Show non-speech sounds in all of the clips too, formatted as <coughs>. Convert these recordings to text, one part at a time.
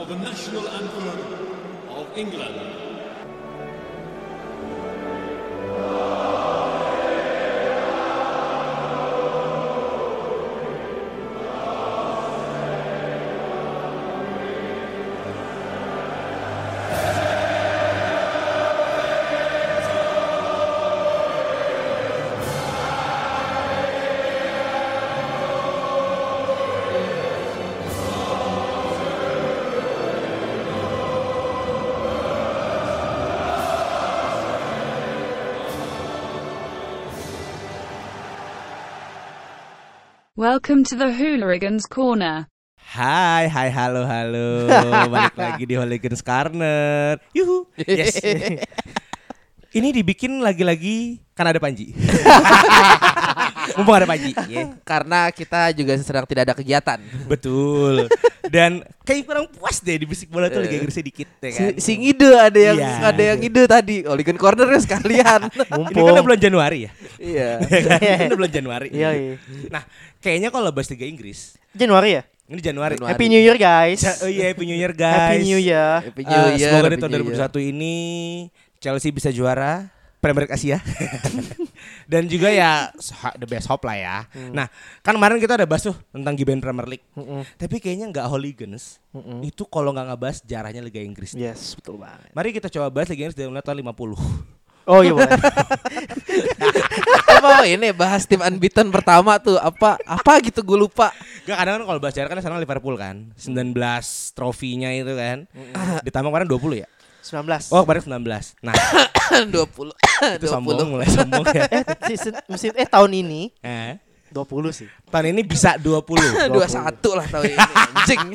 for the national anthem of England. Welcome to the Hooligans Corner. Hai, hai, halo, halo. <laughs> Balik lagi di Hooligans Corner. Yuhu. Yes. <laughs> Ini dibikin lagi-lagi karena ada Panji. <laughs> Mumpung ada Panji. ya. Karena kita juga sedang tidak ada kegiatan. Betul. Dan kayak kurang puas deh di bisik bola tuh lagi Inggrisnya dikit ya kan. Si, si ngide ada yang Iya. ada yang ide tadi. Oligan corner sekalian. <laughs> Ini kan udah bulan Januari ya. iya. <laughs> Ya kan? Ini udah bulan Januari. Iya, iya. Nah, kayaknya kalau bahas Liga Inggris, Januari ya? ini Januari. Januari. Happy New Year guys. Oh iya, Happy New Year guys. Happy New Year. Happy Eh, New Year, semoga di Happy tahun New Year. 2021 ini Chelsea bisa juara Premier League Asia. <laughs> Dan juga ya the best hope lah ya. Nah kan kemarin kita udah bahas tuh tentang Giben Premier League, tapi kayaknya nggak hooligans itu kalau nggak ngebahas jarahnya Liga Inggris. Yes, betul banget. Mari kita coba bahas Liga Inggris dari mulai tahun 50 Oh iya boleh. <laughs> apa ini bahas tim unbeaten pertama tuh? Apa apa gitu? Gue lupa. Gak kadang kan kalau bahas jarah kan sekarang Liverpool kan. 19 trofinya itu kan. Ditambah kemarin 20 ya 19. Oh kemarin 19 Nah <coughs> 20 <coughs> itu sombong mulai sombong ya Eh, season, musim eh tahun ini eh, 20 sih. Tahun ini bisa 20 21 <coughs> lah tahun ini anjing.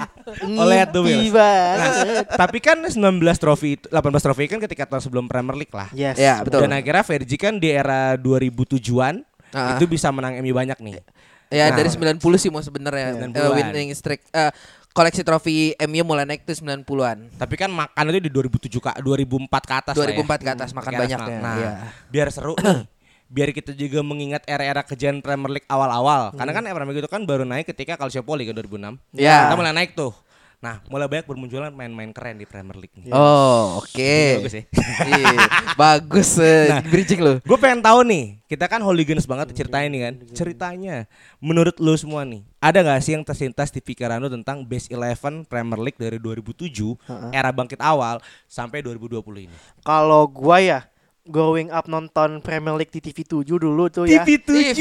Oleh tuh, Ngimpi Wills. banget. Tapi kan 19 trofi itu 18 trofi kan ketika tahun sebelum Premier League lah. Yes. Ya, betul. Dan akhirnya Fergie kan di era 2007-an Ah. itu bisa menang MU banyak nih. Ya Nah. dari 90 sih mau sebenarnya. Eh, winning streak eh, koleksi trofi MU mulai naik tuh 90-an. Tapi kan makan itu di 2007 ke 2004 ke atas lah 2004 ya. ke atas makan Ke atas, banyaknya. Nah, Iya. biar seru nih. Biar kita juga mengingat era-era kejayaan Premier League awal-awal. Karena kan Premier League itu kan baru naik ketika Calciopoli kan 2006. Iya. Kita mulai naik tuh. Nah, mulai banyak bermunculan main-main keren di Premier League nih. Oh, oke. Ini bagus ya. <laughs> Iya, bagus eh, Nah. bridging lo. Gue pengen tahu nih, kita kan hooligans banget ceritanya nih kan. Ceritanya, menurut lu semua nih, ada gak sih yang tersintas di pikiran lu tentang base 11 Premier League dari 2007 era bangkit awal sampai 2020 ini? Kalau gua ya growing up nonton Premier League di TV 7 dulu tuh ya. TV 7.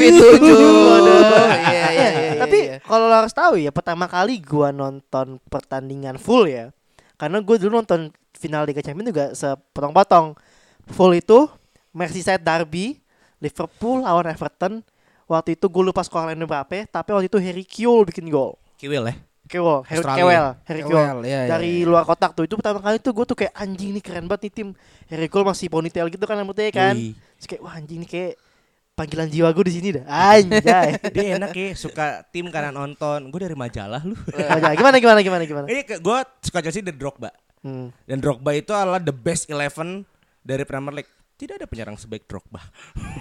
Iya, iya, iya, iya, Tapi kalau lo harus tahu ya, pertama kali gua nonton pertandingan full ya. Karena gue dulu nonton final Liga Champions juga sepotong-potong. Full itu Merseyside Derby, Liverpool lawan Everton. Waktu itu gue lupa skornya berapa, tapi waktu itu Harry Kewell bikin gol. Kiwil ya? Kewell, Harry Australia. Kewell, Harry iya, iya, Dari iya. luar kotak tuh itu pertama kali tuh gue tuh kayak anjing nih keren banget nih tim. Harry Kewell masih ponytail gitu kan rambutnya kan. Yoi. Terus kayak wah anjing nih kayak panggilan jiwa gue di sini dah. Anjay. <laughs> Dia enak ya, suka tim karena nonton. Gue dari majalah lu. <laughs> Gimana gimana gimana gimana. Iya, gue suka Chelsea dari Drogba. Hmm. Dan Drogba itu adalah the best 11 dari Premier League. Tidak ada penyerang sebaik Drogba.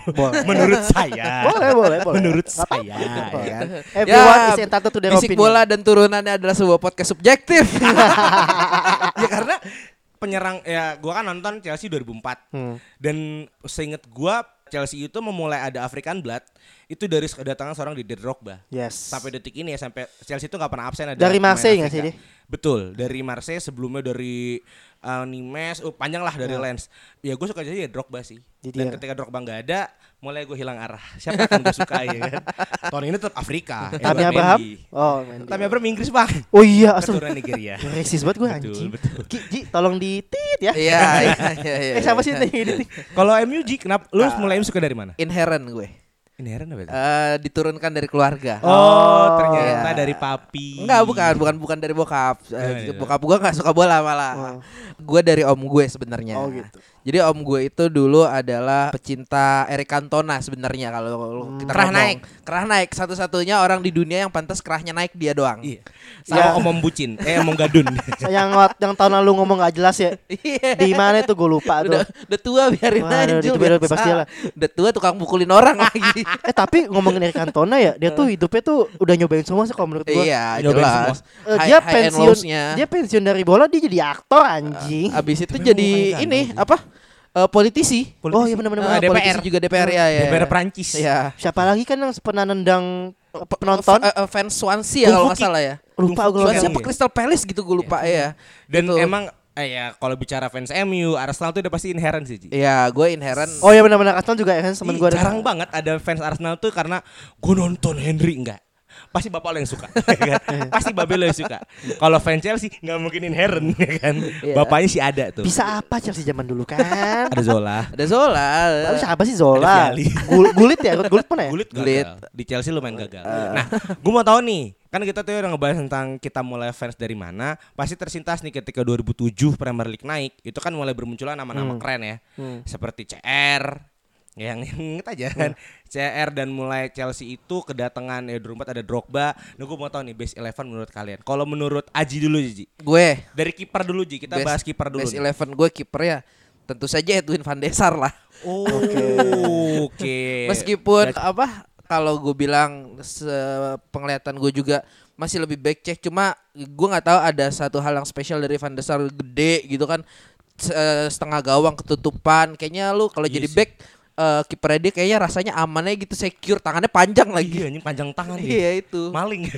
Boleh. <laughs> Menurut saya. boleh, boleh, boleh. Menurut apa-apa. saya, ya? Everyone is entitled to their Bisik opinion. bola dan turunannya adalah sebuah podcast subjektif. <laughs> ya karena penyerang ya gua kan nonton Chelsea 2004 Hmm. dan seinget gua Chelsea itu memulai ada African Blood itu dari kedatangan seorang di Drogba Yes. sampai detik ini ya sampai Chelsea itu nggak pernah absen ada Dari Marseille nggak sih dia? betul dari Marseille sebelumnya dari uh, Nimes oh, panjang lah dari Lens ya gue suka jadi ya Drogba sih Jadi dan ya. ketika Drogba nggak ada mulai gue hilang arah siapa kan gue suka ya kan <laughs> tahun ini tetap Afrika Tami Edouard Abraham. Oh, Mendy. Tami Abraham Inggris bang Oh iya, asal. keturunan Nigeria <laughs> Resis banget gue anjing. betul. Ki, Ji, tolong di tit ya. Iya, <laughs> iya, iya, iya. Eh siapa sih yang ini? Kalau MU Ji, kenapa lu mulai MU suka dari mana? Inherent gue. Ini heran apa itu? Eh, diturunkan dari keluarga. Oh, ternyata Iya. dari papi. Enggak, bukan, bukan bukan dari bokap. Eh, gimana? bokap gua nggak suka bola malah. Oh. Gue dari om gue sebenarnya. Oh, gitu. Jadi om gue itu dulu adalah pecinta Eric Cantona sebenarnya kalau Hmm. kita kerah naik, kerah naik satu-satunya orang di dunia yang pantas kerahnya naik dia doang. Iya. Sama Ya. omong bucin, eh omong gadun. <laughs> yang yang tahun lalu ngomong gak jelas ya. <laughs> Iya. Di mana itu gue lupa tuh. Udah, udah tua biarin Waduh, aja lah. Udah tua tukang pukulin orang <laughs> lagi. <laughs> eh tapi ngomongin Eric Cantona ya, dia tuh hidupnya tuh udah nyobain semua sih kalau menurut gua. Iya, jelas. Eh, dia high pensiun, dia pensiun dari bola dia jadi aktor anjing. Abis itu Tapi jadi ini kan, apa? Eh, politisi. Oh iya benar-benar. Eh, DPR. politisi juga DPR ya, ya. DPR Prancis. Iya. Siapa lagi kan yang pernah nendang penonton? F- eh, fans Swansea ya kalau nggak salah ya. Lupa gue Swansea Iya. apa Crystal Palace gitu gue lupa ya. Dan Gitu. emang eh ya kalau bicara fans MU, Arsenal tuh udah pasti inherent sih. Ji. Iya, gue inherent. Oh iya benar-benar Arsenal juga ya kan temen gue jarang banget ada fans Arsenal tuh karena gue nonton Henry enggak. Pasti bapak lo yang suka, <laughs> ya kan? pasti babe lo yang suka. Kalau fans Chelsea nggak mungkin inherent, ya kan? Iya. Bapaknya sih ada tuh. Bisa apa Chelsea zaman dulu kan? Ada Zola. Ada Zola. Lalu siapa sih Ada Zola? Gul- gulit ya? Gulit mana ya? Gulit gagal. Gulit. Di Chelsea lumayan gagal. Nah, gue mau tahu nih, kan kita tuh udah ngebahas tentang kita mulai fans dari mana. Pasti tersintas nih ketika 2007 Premier League naik, itu kan mulai bermunculan nama-nama Hmm. keren ya. Hmm. Seperti CR, yang <laughs> inget aja kan CR dan mulai Chelsea itu kedatangan ya 2004 ada Drogba. Nah gue mau tahu nih base 11 menurut kalian. Kalau menurut Aji dulu Ji. Gue Dari kiper dulu Ji, kita Best- bahas kiper dulu. nih. eleven gue kiper ya. Tentu saja Edwin van der Sar lah. Oh, oke. <laughs> Meskipun Berarti- apa kalau gue bilang penglihatan gue juga masih lebih back check cuma gue nggak tahu ada satu hal yang spesial dari Van der Sar gede gitu kan eh, setengah gawang ketutupan kayaknya lu kalau Iya jadi back eh kipernya dia kayaknya rasanya amannya gitu secure tangannya panjang Iya, lagi ini panjang tangan <laughs> dia. iya itu Maling. <laughs>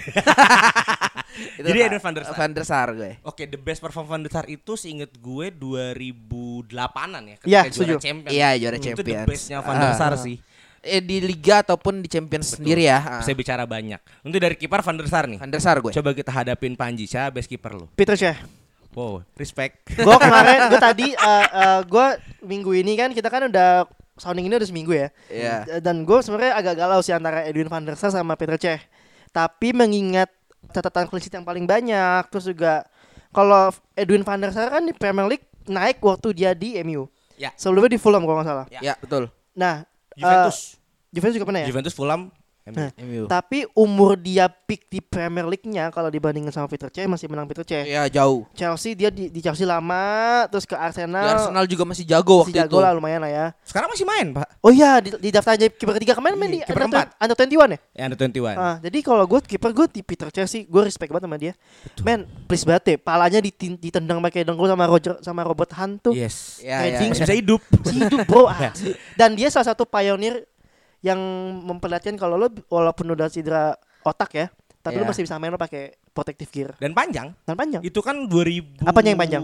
Itu Jadi Van- Edwin van der Sar. Van der Sar gue Oke, the best perform Van der Sar itu seinget gue 2008-an ya ketika Iya, juara setuju. Champions. Iya, juara Itu the bestnya Van der Sar Ah. sih. Eh, di liga ataupun di Champions sendiri ya Ah. Saya bicara banyak. Untuk dari kiper Van der Sar nih. Van der Sar gue Coba kita hadapin Panji, siapa best kiper lu? Peter Cech. Wow, respect. Gue kemarin, gue tadi, uh, uh, gue minggu ini kan kita kan udah sounding ini udah seminggu ya. Iya. Dan gue sebenarnya agak galau sih antara Edwin van der Sar sama Peter Cech. Tapi mengingat catatan clean sheet yang paling banyak, terus juga kalau Edwin van der Sar kan di Premier League naik waktu dia di MU. Ya. Sebelumnya di Fulham kalau nggak salah. Ya. ya betul Nah, Juventus. uh, Juventus juga pernah ya. Juventus Fulham. Nah, MU Tapi umur dia peak di Premier League-nya kalau dibandingin sama Peter Cech masih menang Peter Cech. ya jauh Chelsea dia di, di Chelsea lama, terus ke di Arsenal. Arsenal juga masih jago masih waktu jago itu lah lumayan lah ya. Sekarang masih main, Pak. Oh iya di, di daftar aja kiper ketiga kemarin main di Iya, kiper under, keempat. under 21 ya? Ya, under 21. Ah, jadi kalau gue kiper gue di Peter Cech sih, gue respect banget sama dia. Men, please banget deh, palanya ditendang pakai dengkul sama Roger sama Robert Hunt tuh. Yes. ya, ya, Masih bisa hidup. Si hidup bro. <laughs> Dan dia salah satu pioneer yang memperlihatkan kalau lo walaupun udah cedera otak ya, tapi lo Iya. masih bisa main lo pakai protective gear Dan panjang. dan panjang. Itu kan 2000 Apanya yang panjang?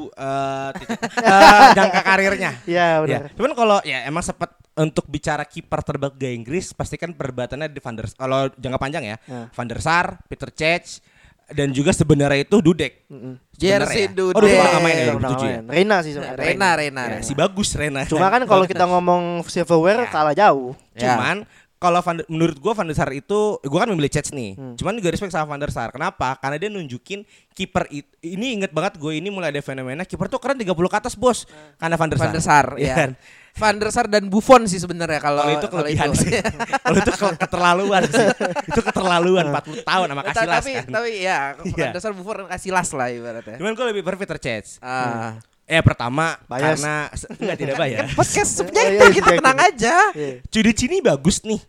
titik- <laughs> eh, jangka karirnya. Iya Ya, benar. cuman kalau ya emang sempat untuk bicara kiper terbaik di Inggris pasti kan perdebatannya di Van der kalau jangka panjang ya. Ya. Van der Sar, Peter Cech dan juga sebenarnya itu Dudek. Mm-mm. Jersey Sebenarnya ya. Dudek Oh, Dudek nggak main ya, Udah 2007 ya? main. Reina sih sebenarnya. Rena Rena Ya, Rena. si bagus Rena. Cuma kan kalau kita ngomong silverware Ya. kalah jauh. Ya. Cuman kalau menurut gua Van der Sar itu gua kan memilih Cech nih. Hmm. Cuman juga respect sama Van der Sar. Kenapa? Karena dia nunjukin kiper ini inget banget gue ini mulai ada fenomena kiper tuh keren 30 ke atas, Bos. Karena Van der Sar. Van der Sar <laughs> Iya ya. kan? Van der Sar dan Buffon sih sebenarnya kalau Kalau itu kalau kelebihan itu. sih. <laughs> Kalau itu ke- keterlaluan sih. itu keterlaluan 40 tahun sama kasih las tapi kan. tapi ya Iya. Van der Sar Buffon kasih las lah ibaratnya. Cuman gue lebih prefer Peter Cech. Ah. Eh pertama Bias. karena enggak tidak bayar. <laughs> Podcast subjektif iya, kita tenang aja. Iya. Cudi Cini bagus nih.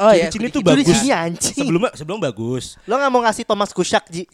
Oh Cudi Cini tuh Itu di bagus. sini anjing. Sebelum sebelum bagus. Lo nggak mau ngasih Thomas Kushak Ji?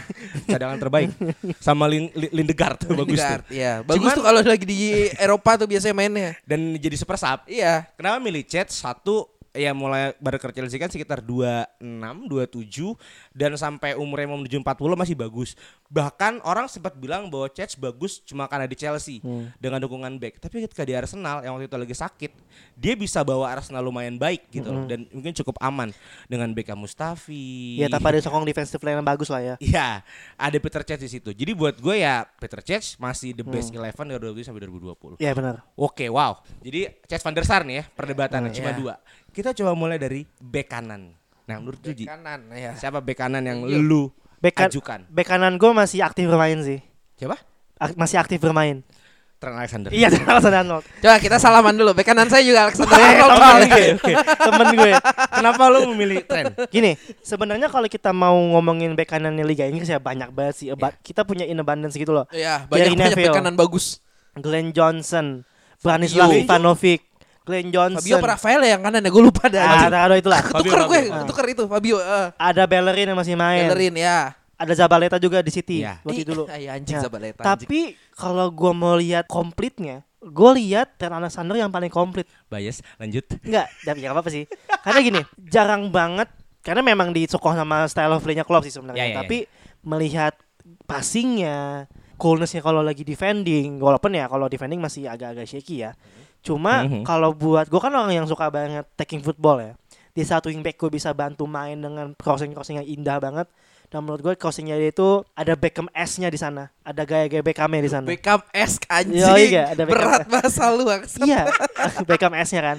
<laughs> Cadangan terbaik sama Lin, Lin- Lindegaard tuh bagus tuh. Lingard, Iya, bagus Cuman- tuh kalau lagi di Eropa tuh biasanya mainnya. Dan jadi super sub. Iya. Kenapa milih Cech? Satu ya mulai Chelsea kan sekitar 26, 27 dan sampai umurnya mau menuju 40 masih bagus. Bahkan orang sempat bilang bahwa Cech bagus cuma karena di Chelsea dengan dukungan back. Tapi ketika di Arsenal yang waktu itu lagi sakit, dia bisa bawa Arsenal lumayan baik gitu loh. dan mungkin cukup aman dengan Beckham Mustafi. Ya tanpa ada sokong defensive line yang bagus lah ya. Iya, ada Peter Cech di situ. Jadi buat gue ya Peter Cech masih the best 11 dari 2020 sampai 2020. Iya benar. Oke, wow. Jadi Cech van der Sar nih ya perdebatannya Hmm, cuma iya. dua. Kita coba mulai dari bek kanan. Nah, menurut Ji, Kanan ya. siapa bek kanan yang Iya. lu Bek, kan- ajukan? bek kanan gue masih aktif bermain sih. Siapa? Ak- masih aktif bermain. Trent Alexander. Iya, alasan Arnold. Coba kita salaman dulu. Bek kanan saya juga Alexander Eh, Arnold. temen gue, temen gue. Kenapa lu memilih Trent? Gini, sebenarnya kalau kita mau ngomongin bek kanan di Liga Inggris ya banyak banget sih. Aba- Kita punya in abundance gitu loh. Iya, Gary banyak banyak bek kanan bagus. Glenn Johnson, Branislav Yo. Ivanovic, Glenn Johnson. Fabio apa Rafael ya yang kanan ya gue lupa dah. Ah, anjing. Ronaldo itulah. <laughs> Ketuker Fabio, gue, Fabio. ketuker itu Fabio. eh. Ada Bellerin yang masih main. Bellerin ya. Ada Zabaleta juga di City Iya. waktu Ih, dulu. Iya anjing Ya, Zabaleta. anjing. Tapi kalau gua mau lihat komplitnya, gue lihat Trent Alexander yang paling komplit. Bias, lanjut. Enggak, tapi ya apa-apa sih. Karena gini, jarang banget karena memang disukoh sama style of play-nya Klopp sih sebenarnya. Ya, ya, ya. tapi melihat passingnya, coolnessnya kalau lagi defending, walaupun ya kalau defending masih agak-agak shaky ya. Cuma Mhm. kalau buat gue kan orang yang suka banget taking football ya. Di satu wingback gue bisa bantu main dengan crossing-crossing yang indah banget. Dan menurut gue crossingnya dia itu ada Beckham S-nya di sana, ada gaya-gaya Beckhamnya di sana. Beckham S anjing. Yoi, iya, ada Beckham Berat bahasa lu. Iya, <laughs> Beckham S-nya kan.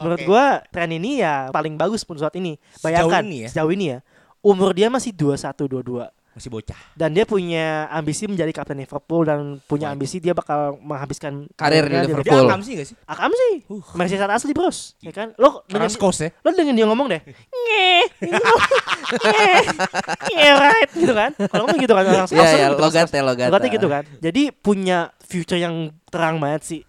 Menurut Oke. gua tren ini ya paling bagus pun saat ini. Bayangkan ini ya? sejauh ini ya. Umur dia masih 21 22 Masih bocah. dan dia punya ambisi menjadi kapten Liverpool dan punya Wah. ambisi dia bakal menghabiskan Karir di Liverpool. Dia akam sih gak sih? Akam sih. Uh. Merseyside asli, Bros. Ya kan? Lo dengan skos ya. lo dengan dia ngomong deh. Nge. Nge. Yeah, right gitu kan. Kalau ngomong gitu kan orang Scouse ya, gitu, logat Scouse. ya logat. Logatnya gitu kan. Jadi punya future yang terang banget sih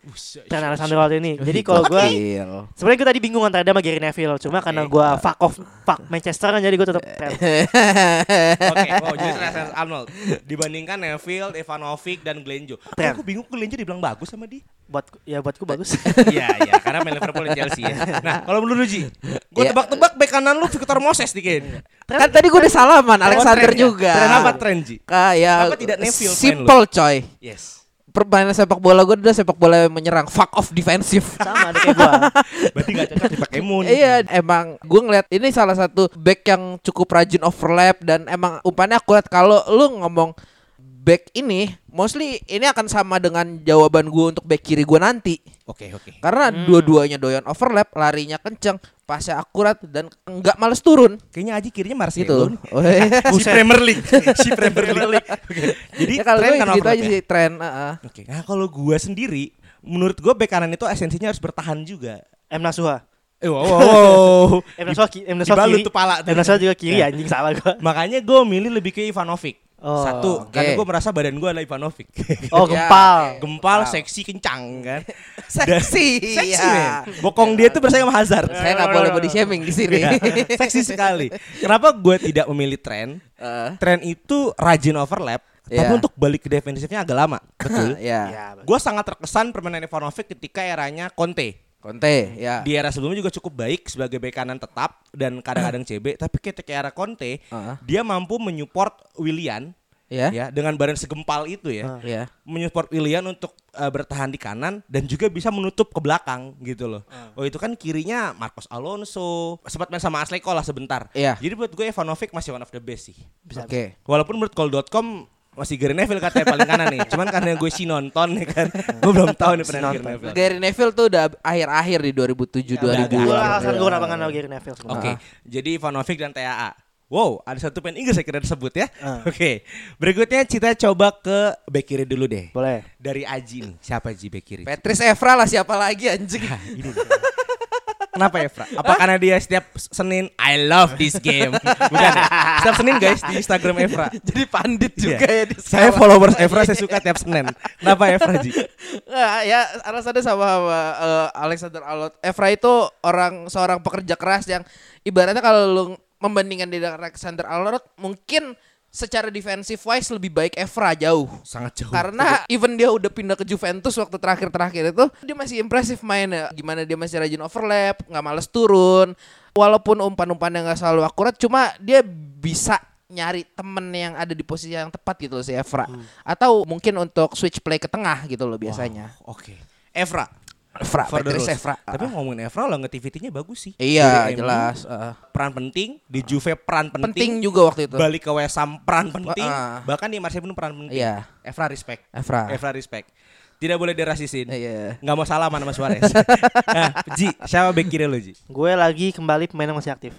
Trent Alexander-Arnold ini. Jadi kalau gua Gokil. Sebenarnya gue tadi bingung antara dia sama Gary Neville, cuma karena gue fuck off fuck Manchester kan jadi gue tetap Trent. Oke, wow, <laughs> jadi Trent Arnold dibandingkan Neville, Ivanovic dan Glenjo. Trent. Aku bingung Glenjo dibilang bagus sama dia. buat ya buatku bagus. <laughs> Iya, iya, karena main Liverpool dan Chelsea ya. Nah, kalau menurut lu Ji, gue Iya. tebak-tebak bek kanan lu Victor Moses dikit. Kan tadi gue udah salaman Alexander Tren ya? juga. Tren apa tren Ji? Kayak Kenapa tidak Neville Simple coy. Yes. Permainan sepak bola gue udah sepak bola yang menyerang, fuck off defensif. <laughs> Sama ada kayak gue. <laughs> Berarti gak cocok dipakai Moon. Iya, emang gue ngeliat ini salah satu back yang cukup rajin overlap dan emang umpannya akurat kalau lu ngomong back ini mostly ini akan sama dengan jawaban gue untuk back kiri gue nanti Oke, oke. karena Hmm. dua-duanya doyan overlap larinya kenceng pasnya akurat dan nggak males turun Kayaknya Aji kirinya Marcelo. gitu. Oh, iya. <laughs> <laughs> si Premier League. si Premier League. <laughs> Oke. Jadi ya kalau tren gue kan gitu aja ya? sih tren uh-uh. Oke. Nah, kalau gua sendiri menurut gua bek kanan itu esensinya harus bertahan juga. M Nasuha. Eh, wow, wow, wow. M Nasuha ki- M Nasuha Dibalut kiri. tuh pala. M Nasuha juga kiri Ya. anjing salah gue. Makanya gue milih lebih ke Ivanovic. Oh, Satu, oke. karena gue merasa badan gue adalah Ivanovic. <laughs> Oh <laughs> Ya, gempal. Gempal, Wow. seksi, kencang kan. <laughs> seksi Seksi ya. men. Bokong dia tuh bersaing sama Hazard. saya nggak boleh body shaming di sini Iya, seksi sekali. Kenapa gue tidak memilih tren? Eh, Tren itu rajin overlap, tapi Iya. untuk balik ke defensifnya agak lama. Betul. ya Ya, Gue sangat terkesan permainan Ivanovic ketika eranya Conte. Conte ya Di era sebelumnya juga cukup baik sebagai bek kanan tetap dan kadang-kadang <clears throat> CB, tapi ketika era Conte, Heeh. dia mampu menyupport Willian ya ya dengan badan segempal itu ya. Ah. ya menyupport Willian untuk uh, bertahan di kanan dan juga bisa menutup ke belakang gitu loh. Ah. Oh itu kan kirinya Marcos Alonso sempat main sama Ashley Cole lah sebentar. Iya. Jadi buat gue Ivanovic masih one of the best sih. oke Walaupun menurut Call.com masih Gary Neville katanya paling kanan nih. Cuman karena gue si nonton ya kan. gue belum tahu nih pernah Gary nonton. Neville. Gary Neville tuh udah akhir-akhir di 2007 udah agak 2000 Gue alasan gue kenapa naruh Gary Neville Oke. sebenarnya. Jadi Ivanovic dan TAA. Wow, ada satu pemain Inggris saya kira disebut ya. Ah. Oke. Berikutnya kita coba ke bek kiri dulu deh. Boleh. Dari Aji nih. Siapa Aji bek kiri? Patrice Evra lah siapa lagi anjing <laughs> Ini nih. Kenapa ya, Fra? Apa karena dia setiap Senin I love this game? Bukan. ya? Setiap Senin guys di Instagram Evra. jadi pandit Iya. juga ya di Saya followers Evra saya suka tiap Senin. Kenapa Evra Ji? Nggak, ya alasannya sama, sama eh, Alexander Arnold. Evra itu orang seorang pekerja keras yang ibaratnya kalau lu membandingkan dengan Alexander Arnold mungkin secara defensive wise lebih baik Evra jauh. Sangat jauh. Karena even dia udah pindah ke Juventus waktu terakhir-terakhir itu dia masih impresif mainnya. Gimana dia masih rajin overlap, nggak males turun. Walaupun umpan-umpannya nggak selalu akurat, cuma dia bisa nyari temen yang ada di posisi yang tepat gitu loh si Evra. Atau mungkin untuk switch play ke tengah gitu loh biasanya. Wow, Oke. Evra. Evra, For the Patrice rules. Evra. Tapi ngomongin Evra longevity-nya bagus sih. Iya, Dari MU, jelas. Uh, Peran penting di Juve peran penting. penting juga waktu itu. Balik ke West Ham peran penting. Ah. Bahkan di Marseille pun peran penting. Iya. Evra respect. Evra. Evra respect. Tidak boleh dirasisin. Iya. Nggak mau salaman sama Suarez. nah, <laughs> Ji, siapa bek kiri lo Ji? Gue lagi kembali pemain yang masih aktif.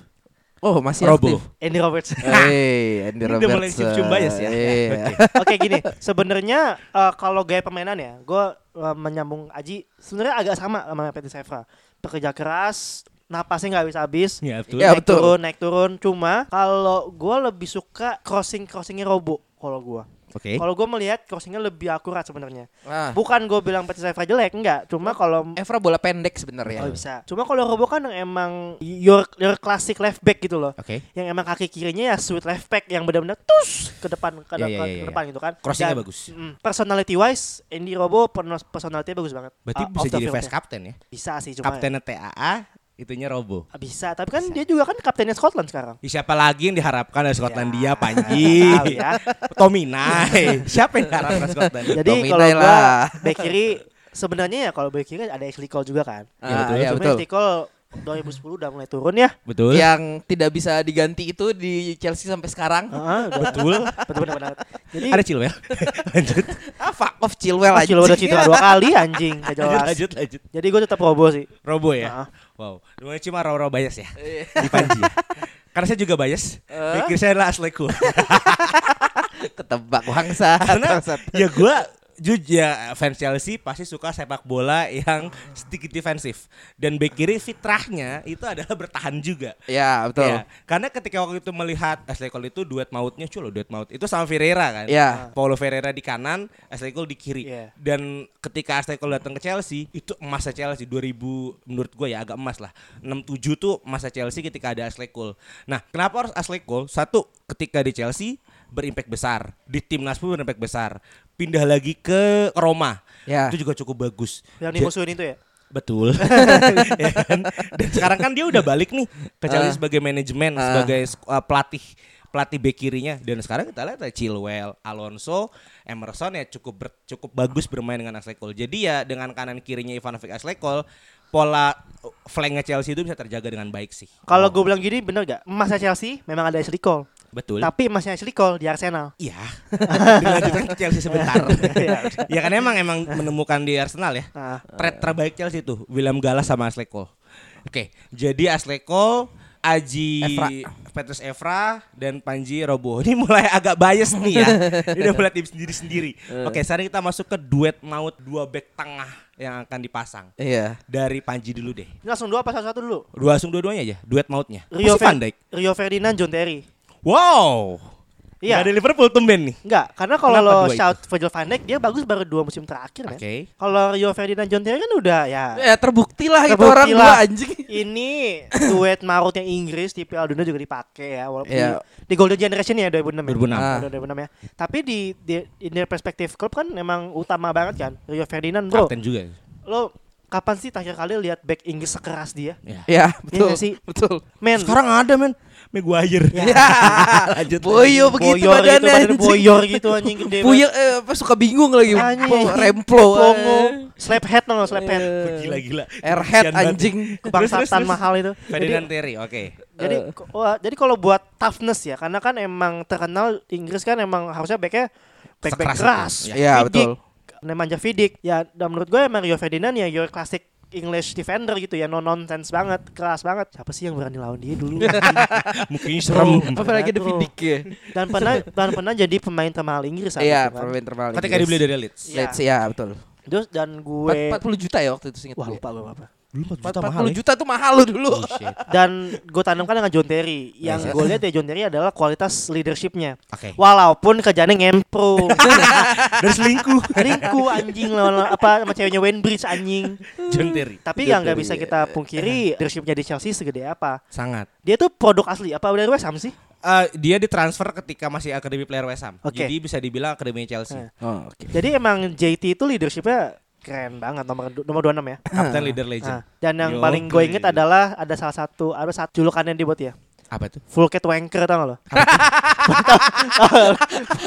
Oh, masih Robo. aktif. Andy Roberts. <laughs> Hey, Andy Ini udah mulai cium-cium bias ya. Iya. <laughs> Oke gini, sebenarnya eh, kalau gaya permainan ya, gue eh, menyambung Aji sebenarnya agak sama sama Patrice Evra. Pekerja keras, napasnya nggak habis-habis. Ya betul. Ya, naik betul. turun, naik turun. Cuma kalau gue lebih suka crossing crossingnya Robo kalau gue. Oke. Kalau gue melihat crossingnya lebih akurat sebenarnya. Ah. Bukan gue bilang Patrice Evra jelek, enggak. Cuma kalau Evra bola pendek sebenarnya. Oh bisa. Cuma kalau Robo kan yang emang your your classic left back gitu loh. Oke. Yang emang kaki kirinya ya sweet left back yang benar-benar tus ke depan ke, Iya, ke- iya, ke iya, depan gitu kan. Crossingnya Dan, bagus. mm, personality wise, Andy Robo personality bagus banget. Berarti Uh, bisa jadi vice captain ya. Bisa sih cuma Kaptennya TAA, itunya Robo. Ah, bisa. Tapi kan dia juga kan kaptennya Scotland sekarang. Ya, siapa lagi yang diharapkan dari Skotlandia, Ya, Panji, <laughs> ya. Tominay. <laughs> siapa yang diharapkan Skotlandia? Jadi Dominai kalau gua lah. back kiri sebenarnya ya kalau back kiri ada Ashley Cole juga kan. Ah, Iya, betul. Cuma betul. Ashley Cole 2010 udah mulai turun ya. Betul. Yang tidak bisa diganti itu di Chelsea sampai sekarang. Heeh, udah Betul. betul benar benar. Jadi Ada Chilwell. <laughs> lanjut. Ah, fuck off Chilwell aja. Chilwell udah cedera dua kali anjing, gak jelas. lanjut, lanjut. Jadi gue tetap Robo sih. Robo ya. Heeh. Wow. Namanya cuma raw-raw bias ya. Iya. Di Panji ya. Karena saya juga bias. Eh? Pikir saya adalah Asleku. <laughs> Ketebak bangsa. Karena ya gue jujur ya fans Chelsea pasti suka sepak bola yang sedikit defensif dan bek kiri fitrahnya itu adalah bertahan juga. Ya, betul. Ya, karena ketika waktu itu melihat Ashley Cole itu duet mautnya cuy loh duet maut itu sama Ferreira kan. Ya. Paulo Ferreira di kanan, Ashley Cole di kiri. Iya. Dan ketika Ashley Cole datang ke Chelsea, itu emasnya Chelsea 2000 menurut gue ya agak emas lah. 67 tuh masa Chelsea ketika ada Ashley Cole. Nah, kenapa harus Ashley Cole? Satu, ketika di Chelsea berimpact besar, di timnas pun berimpact besar. Pindah lagi ke Roma. Ya. Itu juga cukup bagus. Yang dimusuhin itu ya. Betul. <laughs> Ya kan? Dan sekarang kan dia udah balik nih ke Chelsea Ah. sebagai manajemen, Ah. sebagai uh, pelatih pelatih bek kirinya dan sekarang kita lihat ada Chilwell, Alonso, Emerson ya cukup ber- cukup bagus bermain dengan Ashley Cole. Jadi ya dengan kanan kirinya Ivanovic Ashley Cole, pola uh, flanknya Chelsea itu bisa terjaga dengan baik sih. Kalau gue bilang gini bener gak? Emasnya Chelsea memang ada Ashley Cole. Betul. Tapi emasnya Ashley Cole di Arsenal. Iya. <laughs> Dilanjutkan ke Chelsea sebentar. <laughs> ya kan emang emang menemukan di Arsenal ya. Nah, Trade terbaik Chelsea itu William Gallas sama Ashley Cole. Oke, jadi Ashley Cole, Aji Evra. Petrus Evra dan Panji Robo. <laughs> Ini mulai agak bias nih ya. Ini udah mulai tim sendiri-sendiri. Oke, sekarang kita masuk ke duet maut dua back tengah yang akan dipasang. Iya. Dari Panji dulu deh. ini langsung dua apa satu-satu dulu? Dua langsung dua-duanya aja, duet mautnya. Rio, Masih Van. Rio Ferdinand, John Terry. Wow. Iya. Nggak ada Liverpool tumben nih. Enggak, karena kalau lo dua itu? shout Virgil van Dijk dia bagus baru dua musim terakhir Oke. men. Kalau Rio Ferdinand John Terry kan udah ya Ya terbukti lah itu orang gua anjing. <laughs> ini duet mautnya Inggris di Piala Dunia juga dipakai ya walaupun Iya. di, di Golden Generation ya 2006 ya. 2006. Ah. 2006 ya. Tapi di di in their perspective klub kan memang utama banget kan Rio Ferdinand bro. Kapten juga. Lo kapan sih terakhir kali lihat back Inggris sekeras dia? Ya. Ya, betul. nggak sih? Betul. Men, Sekarang ada men Maguire. Ya. <laughs> Lanjut. Boyo begitu boyor badannya. badan anjing. boyor gitu anjing gede. Puya eh, apa suka bingung lagi. Anjing. Remplo. Pongo. eh. Slap head no, slap head. Gila-gila. Airhead Kasian banget. anjing. Kebangsaan mahal itu. Jadi, Ferdinand Terry, oke. jadi, Eh. ko- wah, jadi kalau buat toughness ya, karena kan emang terkenal Inggris kan emang harusnya backnya back back keras. itu, ya. Iya, Vidic, betul. Nemanja Vidic. Ya, dan menurut gue emang Rio Ferdinand ya your classic English defender gitu ya, no nonsense banget, keras banget. Siapa sih yang berani lawan dia dulu? <laughs> Mukanya serem. Apalagi Bro. Vidic ya. dan pernah dan pernah jadi pemain termahal Inggris Iya, kan. pemain terbaik. Ketika dibeli dari Leeds. Iya. Leeds ya, betul. Terus dan gue 40 juta ya waktu itu singkat Wah lupa gue apa. Dulu 40 mahal ya. juta tuh mahal lo dulu. Oh, shit. <laughs> Dan gue tanamkan dengan John Terry. Yang gue lihat ya John Terry adalah kualitas leadershipnya. Oke. Walaupun kerjanya ngempro. <laughs> Dan selingkuh. Selingkuh anjing lawan apa sama ceweknya Wayne Bridge anjing. John Terry. Tapi yang nggak bisa kita pungkiri leadershipnya di Chelsea segede apa. Sangat. Dia tuh produk asli apa dari West Ham sih? Eh, dia ditransfer ketika masih akademi player West Ham. Oke. Jadi bisa dibilang akademi Chelsea. Eh. Oh, oke. Jadi emang JT itu leadershipnya keren banget nomor nomor 26 ya. <clears throat> Kapten leader legend. Nah, dan yang Yo, paling gue inget adalah ada salah satu ada satu julukan yang dibuat ya. Apa tuh? Full kit wanker tau gak lo?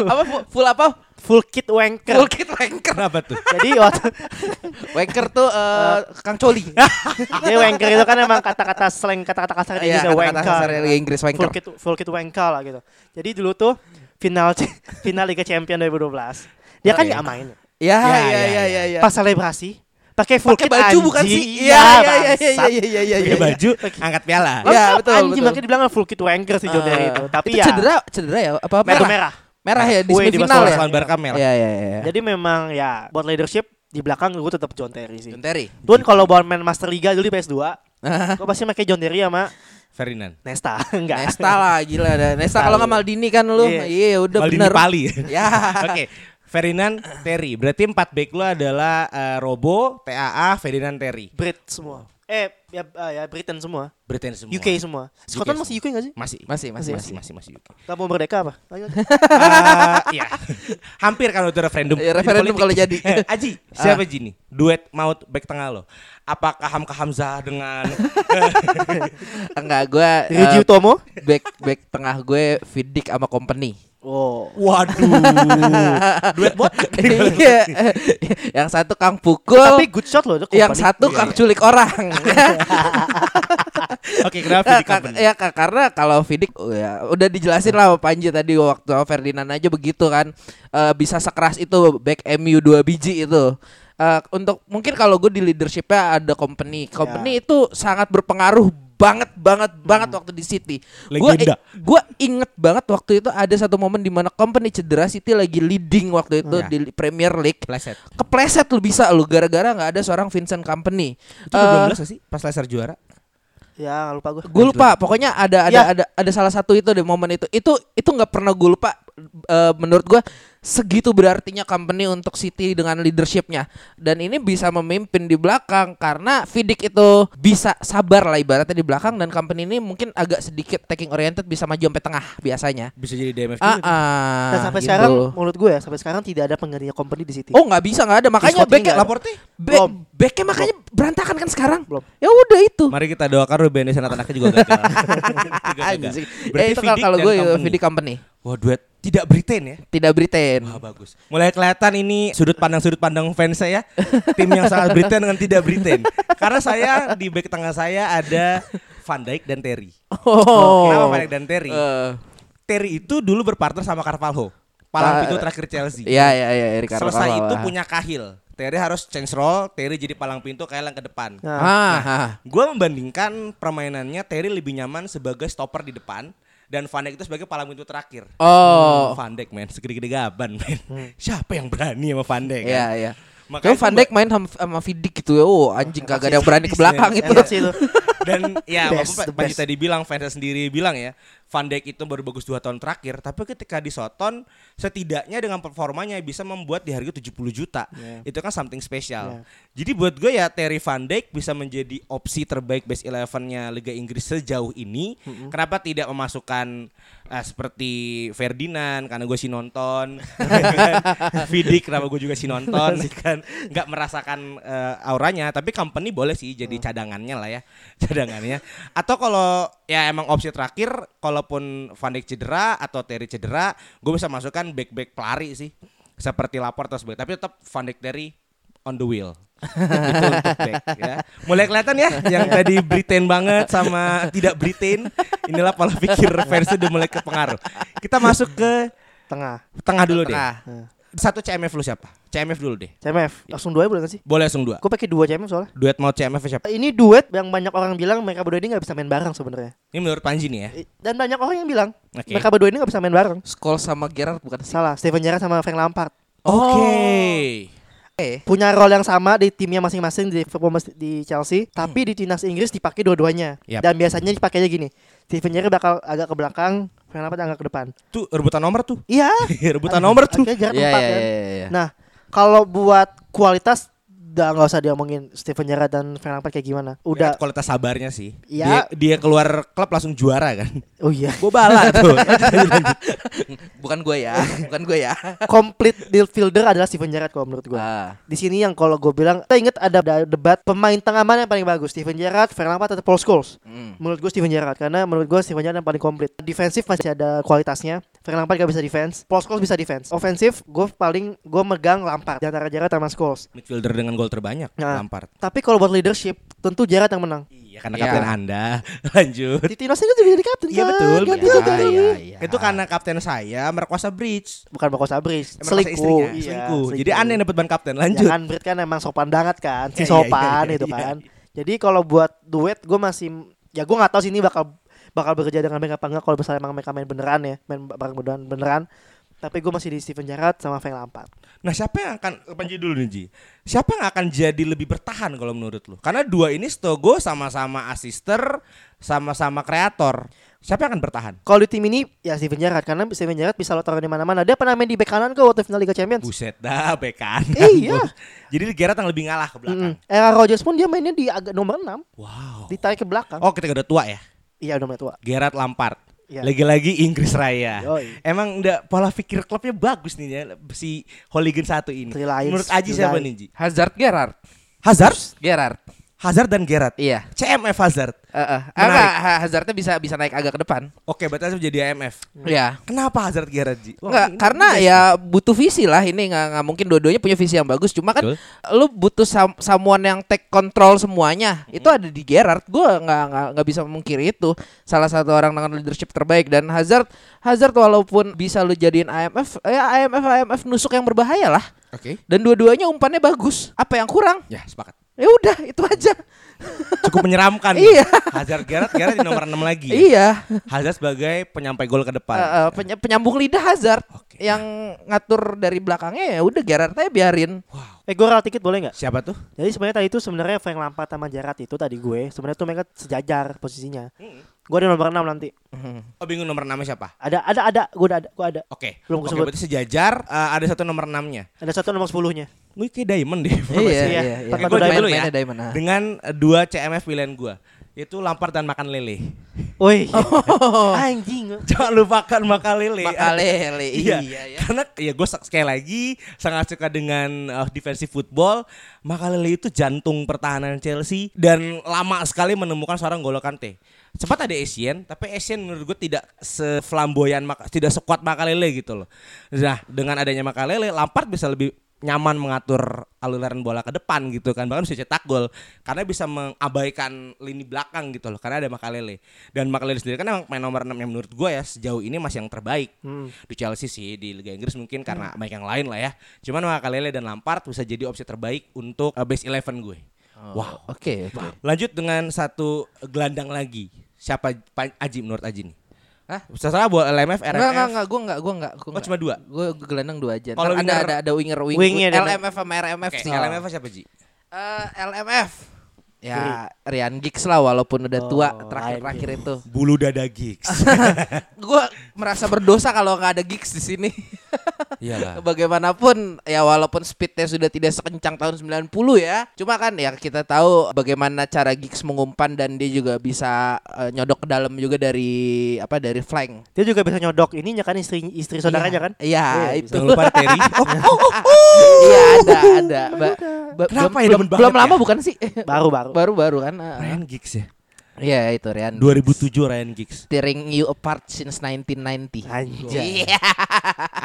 apa <laughs> fu- full apa? Full kit wanker. Full kit wanker. Kenapa tuh? Jadi waktu <laughs> Wanker tuh eh, Kang Coli. <laughs> Jadi wanker itu kan emang kata-kata slang kata-kata kasar di Iya, Indonesia kata-kata wanker. kasar Liga Inggris Full wanker. kit full kit wanker lah gitu. Jadi dulu tuh final final Liga Champion 2012. Dia kan Oke. nggak main. Ya, Ya, ya, ya, ya, ya, ya. Pas selebrasi pakai full Pakai kit baju bukan sih? Iya, iya, iya, iya, bangsat. iya, iya, iya, Pakai iya. baju, angkat piala. Iya, betul, Anjing betul. makanya dibilang full kit wanker si John Ah. Terry itu. Tapi Itu ya cedera, cedera ya? Apa apa? merah merah. Merah ya di semifinal ya. Lawan Barca merah. Iya, iya, iya. Jadi memang ya buat leadership di belakang gue tetap John Terry sih. John Terry. Tuh kalau buat main Master Liga dulu di PS2, <laughs> gue pasti pakai John Terry sama Ferdinand. Nesta <laughs> enggak. Nesta lah gila dah. Nesta kalau nggak Maldini kan lu. Iya. Iya udah Maldini bener. Pali. <laughs> Ya. Oke. Ferdinand Terry. Berarti empat back lu adalah eh, Robo, TAA, Ferdinand Terry. Brit semua. Eh ya ah, ya Britain semua. Britain semua. UK semua. Scotland masih UK gak sih? Masih. Masih, masih, masih, masih, masih UK. Gak mau merdeka apa? Ayo. Eh, <laughs> Iya. Hampir kan udah referendum. Iya, referendum kalau jadi. Eh, Aji, siapa Ji nih? Duet maut back tengah lo. Apakah Hamka Hamzah dengan <laughs> Enggak gue Ryuji Utomo. back back tengah gue Vidic sama company. Oh. Waduh. <laughs> Duet bot. Iya. yang satu Kang pukul, Tapi good shot loh yang satu Iya, Kang iya. culik orang. <laughs> Oke, kenapa Ya, di ka- company? ya ka- karena kalau Vidic oh ya udah dijelasin lah sama Panji tadi waktu Ferdinand aja begitu kan Eh, bisa sekeras itu back MU 2 biji itu. Eh, untuk mungkin kalau gue di leadershipnya ada company, company itu sangat berpengaruh banget banget banget waktu di City. Gue Legenda. gue inget banget waktu itu ada satu momen di mana company cedera City lagi leading waktu itu Ya. di Premier League. Pleset. Kepleset lu bisa lu gara-gara nggak ada seorang Vincent Company. Itu Eh, 12 gak sih pas Leicester juara? Ya lupa gue. gue lupa pokoknya ada ada Ya. ada ada salah satu itu deh momen itu itu itu nggak pernah gue lupa Eh, menurut gue segitu berartinya company untuk City dengan leadershipnya dan ini bisa memimpin di belakang karena Vidic itu bisa sabar lah ibaratnya di belakang dan company ini mungkin agak sedikit taking oriented bisa maju sampai tengah biasanya Bisa jadi DMF ah, juga. ah, Dan sampai gitu. sekarang menurut gue ya sampai sekarang tidak ada penggantinya company di City. oh nggak bisa nggak ada makanya backnya nggak ada. Laporte. back, Belum. backnya makanya berantakan kan sekarang Belum. ya udah itu Mari kita doakan Ruben anaknya juga gagal. <laughs> Juga gagal. Anjing. Berarti Eh, itu Vidic kalau gue company. Vidic company Wah, duet tidak Britain ya. tidak Britain Wah, bagus. Mulai kelihatan ini sudut pandang sudut pandang fans saya, tim yang sangat Britain dengan tidak Britain. Karena saya di back tengah saya ada Van Dijk dan Terry. Oh. Kenapa Van Dijk dan Terry? Eh, Terry itu dulu berpartner sama Carvalho. Palang pintu terakhir Chelsea. Iya iya iya Eric Selesai Carvalho itu punya Kahil. Terry harus change role, Terry jadi palang pintu kayak yang ke depan. Nah, Ah, ah. Gue membandingkan permainannya Terry lebih nyaman sebagai stopper di depan dan Van Dijk itu sebagai palang pintu terakhir. Oh. Van Dijk men, segede-gede gaban men. <laughs> Siapa yang berani sama Van Dijk? kan? Iya iya. Makanya Van Dijk main sama, sama Vidic gitu ya. Oh, anjing kagak ada yang berani ke belakang sadis, itu. Dan ya <laughs> Best, Panji best. tadi bilang fansnya sendiri bilang ya Van Dijk itu baru bagus dua tahun terakhir Tapi ketika di Soton Setidaknya dengan performanya bisa membuat di harga 70 juta. Yeah. Itu kan something special. Yeah. Jadi buat gue ya Terry Van Dijk bisa menjadi opsi terbaik best 11-nya Liga Inggris sejauh ini. Kenapa tidak memasukkan eh, seperti Ferdinand Karena gue sih nonton. <laughs> <laughs> Vidic kenapa gue juga sih nonton <laughs> kan? Nggak merasakan eh, auranya tapi company boleh sih jadi cadangannya lah ya cadangannya. Atau kalau ya emang opsi terakhir kalaupun Van Dijk cedera atau Terry cedera gue bisa masukkan back back pelari sih seperti Laporte atau sebagai tapi tetap Van Dijk Terry on the wheel <laughs> itu untuk back ya mulai kelihatan ya yang tadi Britain banget sama tidak Britain inilah pola pikir versi udah mulai kepengaruh kita masuk ke Tengah. tengah dulu deh Tengah. Nah. Satu CMF lu siapa CMF dulu deh CMF. Langsung dua boleh gak sih? boleh langsung dua Gue pakai dua CMF soalnya. duet mau CMF siapa Ini duet yang banyak orang bilang mereka berdua ini nggak bisa main bareng sebenarnya. ini menurut Panji nih ya Dan banyak orang yang bilang Oke. mereka berdua ini nggak bisa main bareng. Scholes sama Gerrard bukan sih? Salah. Steven Gerrard sama Frank Lampard Oke. Eh, punya role yang sama di timnya masing-masing di di Chelsea, tapi di timnas Inggris dipakai dua-duanya. Yap. Dan biasanya dipakainya gini. Steven Gerrard bakal agak ke belakang, Frank Lampard agak ke depan. Tuh rebutan nomor tuh. Iya. <laughs> rebutan nomor tuh. Iya iya kan. iya iya. Nah, kalau buat kualitas udah nggak usah diomongin Steven Gerrard dan Frank Lampard kayak gimana. Udah Udah. kualitas sabarnya sih. Ya. Dia, dia keluar klub langsung juara kan. Oh iya. Gue bala tuh. Bukan gue ya, bukan gue ya. <laughs> Complete midfielder adalah Steven Gerrard kalau menurut gue. Ah. Di sini yang kalau gue bilang, kita inget ada ada debat pemain tengah mana yang paling bagus, Steven Gerrard, Frank Lampard atau Paul Scholes. Hmm. Menurut gue Steven Gerrard karena menurut gue Steven Gerrard yang paling komplit. Defensif masih ada kualitasnya. Frank Lampard gak bisa defense. Paul Scholes bisa defense. Ofensif gue paling gue megang Lampard di antara Gerrard sama Scholes. Midfielder dengan gol terbanyak Nah. Lampard. Tapi kalau buat leadership tentu Gerrard yang menang. Iya karena Iya. kapten Anda. <laughs> Lanjut. Di timnas ini juga jadi kapten Iya, kan? betul, juga. iya, iya, iya. Itu karena kapten saya merkuasa bridge. Bukan Sabris, Merkuasa selingkuh. Iya, selingkuh. Jadi aneh dapat ban kapten. Lanjut. Jangan Brit kan emang sopan banget kan, si Iya, iya, sopan iya, itu iya, kan. Jadi kalau buat duet gue masih ya gue nggak tahu sih ini bakal bakal bekerja dengan mereka apa enggak kalau misalnya emang mereka main beneran ya, main bareng beneran beneran. Tapi gue masih di Steven Gerrard sama Frank Lampard. Nah siapa yang akan Panji dulu nih Ji Siapa yang akan jadi lebih bertahan kalau menurut lu Karena dua ini gue sama-sama asister Sama-sama kreator Siapa yang akan bertahan? Kalau di tim ini ya Steven Gerrard karena Steven Gerrard bisa lo taruh di mana-mana. Dia pernah main di bek kanan kok waktu final Liga Champions. Buset dah bekan Iya. <laughs> Jadi Gerard yang lebih ngalah ke belakang Mm-mm. Era Rodgers pun dia mainnya di agak nomor 6, Wow ditarik ke belakang. Oh ketika udah tua ya Iya udah mulai tua. Gerard Lampard Iya. Lagi-lagi Inggris Raya Yoi. Emang udah pola pikir klubnya bagus nih ya Si Hooligan satu ini Lions, Menurut Aji siapa nih Ji? Hazard Gerrard. Hazard? Gerrard. Hazard dan Gerard Iya. CMF Hazard Heeh. Enggak, Ha- Hazardnya bisa bisa naik agak ke depan. Oke berarti jadi AMF Iya. Kenapa Hazard Gerard Ji? Enggak, karena ini ya butuh visi lah ini nggak nggak mungkin dua-duanya punya visi yang bagus. Cuma kan Betul. lu butuh sam- someone yang take control semuanya. Itu ada di Gerrard. Gua nggak nggak nggak bisa memungkiri itu. Salah satu orang dengan leadership terbaik dan Hazard Hazard walaupun bisa lu jadiin IMF, ya IMF IMF nusuk yang berbahaya lah. Oke Dan dua-duanya umpannya bagus. Apa yang kurang? Ya sepakat Ya udah, itu aja. cukup menyeramkan. <laughs> Iya. Hazard Gerrard Gerrard di nomor 6 lagi. ya? Iya. Hazard sebagai penyampai gol ke depan. Eh, eh, peny- penyambung lidah Hazard Oke. yang ngatur dari belakangnya ya udah Gerrard aja biarin. Eh gue ral tiket boleh nggak? Siapa tuh? Jadi sebenarnya tadi itu sebenarnya Frank Lampard sama Gerrard itu tadi gue sebenarnya tuh mereka sejajar posisinya. Gue ada nomor 6 nanti. Oh bingung nomor 6 siapa? Ada ada ada gue udah ada gue ada. Oke. Belum Oke, kesebut. berarti sejajar eh, ada satu nomor 6-nya. Ada satu nomor 10-nya. Gue kayak Diamond deh. Iya, formasinya. iya. iya, iya. Pakai Gue Diamond dulu ya. Diamond, ah. Dengan eh, dua CMF pilihan gue. Yaitu Lampard dan makan lele. Woi. <laughs> Anjing. Jangan lupakan makan lele. Makalele, <laughs> Iya, iya ya. karena ya gue sekali lagi sangat suka dengan uh, defensive football. Makalele itu jantung pertahanan Chelsea dan lama sekali menemukan seorang Golo Kante. Sempat ada Asian, tapi Asian menurut gue tidak seflamboyan, tidak sekuat Makalele gitu loh. Nah, dengan adanya Makalele, Lampard bisa lebih nyaman mengatur aliran bola ke depan gitu kan. Bahkan bisa cetak gol karena bisa mengabaikan lini belakang gitu loh. Karena ada Makalele. Dan Makalele sendiri kan emang main nomor 6 yang menurut gue ya sejauh ini masih yang terbaik. Hmm. di Chelsea sih di Liga Inggris mungkin karena banyak yang lain lah ya. Cuman Makalele dan Lampard bisa jadi opsi terbaik untuk uh, base 11 gue. Wow. Oke, oke. lanjut dengan satu gelandang lagi. Siapa Pa- Aji menurut Aji nih Hah? Setelah buat LMF, RMF Enggak, enggak, enggak, gua enggak, gua enggak. Gua Oh, cuma dua? Gue gelandang dua aja. Kalau ada winger- ada ada winger wing, Wingnya ada. LMF sama RMF Oke, sih. LMF siapa Ji? Eh, LMF. Ya, Rian Giggs lah walaupun udah tua Oh, terakhir-terakhir Ryan itu. Bulu dada gigs <laughs> Gua merasa berdosa kalau nggak ada Giggs di sini. Iyalah <laughs> Bagaimanapun ya walaupun speednya sudah tidak sekencang tahun 90 ya. Cuma kan ya kita tahu bagaimana cara Giggs mengumpan dan dia juga bisa eh, nyodok ke dalam juga dari apa dari flank. Dia juga bisa nyodok ininya kan istri istri saudaranya kan? Iya, Iya, itu. Jangan lupa Terry <laughs> oh, Iya ada ada. Ba- ba- Kenapa belum, ya belum, belum lama ya? bukan sih? Baru baru. Baru baru kan. Ah, ah. Ryan Giggs ya Iya itu Rian. 2007 Ryan Giggs Tearing you apart since 1990. Anjay. Iya.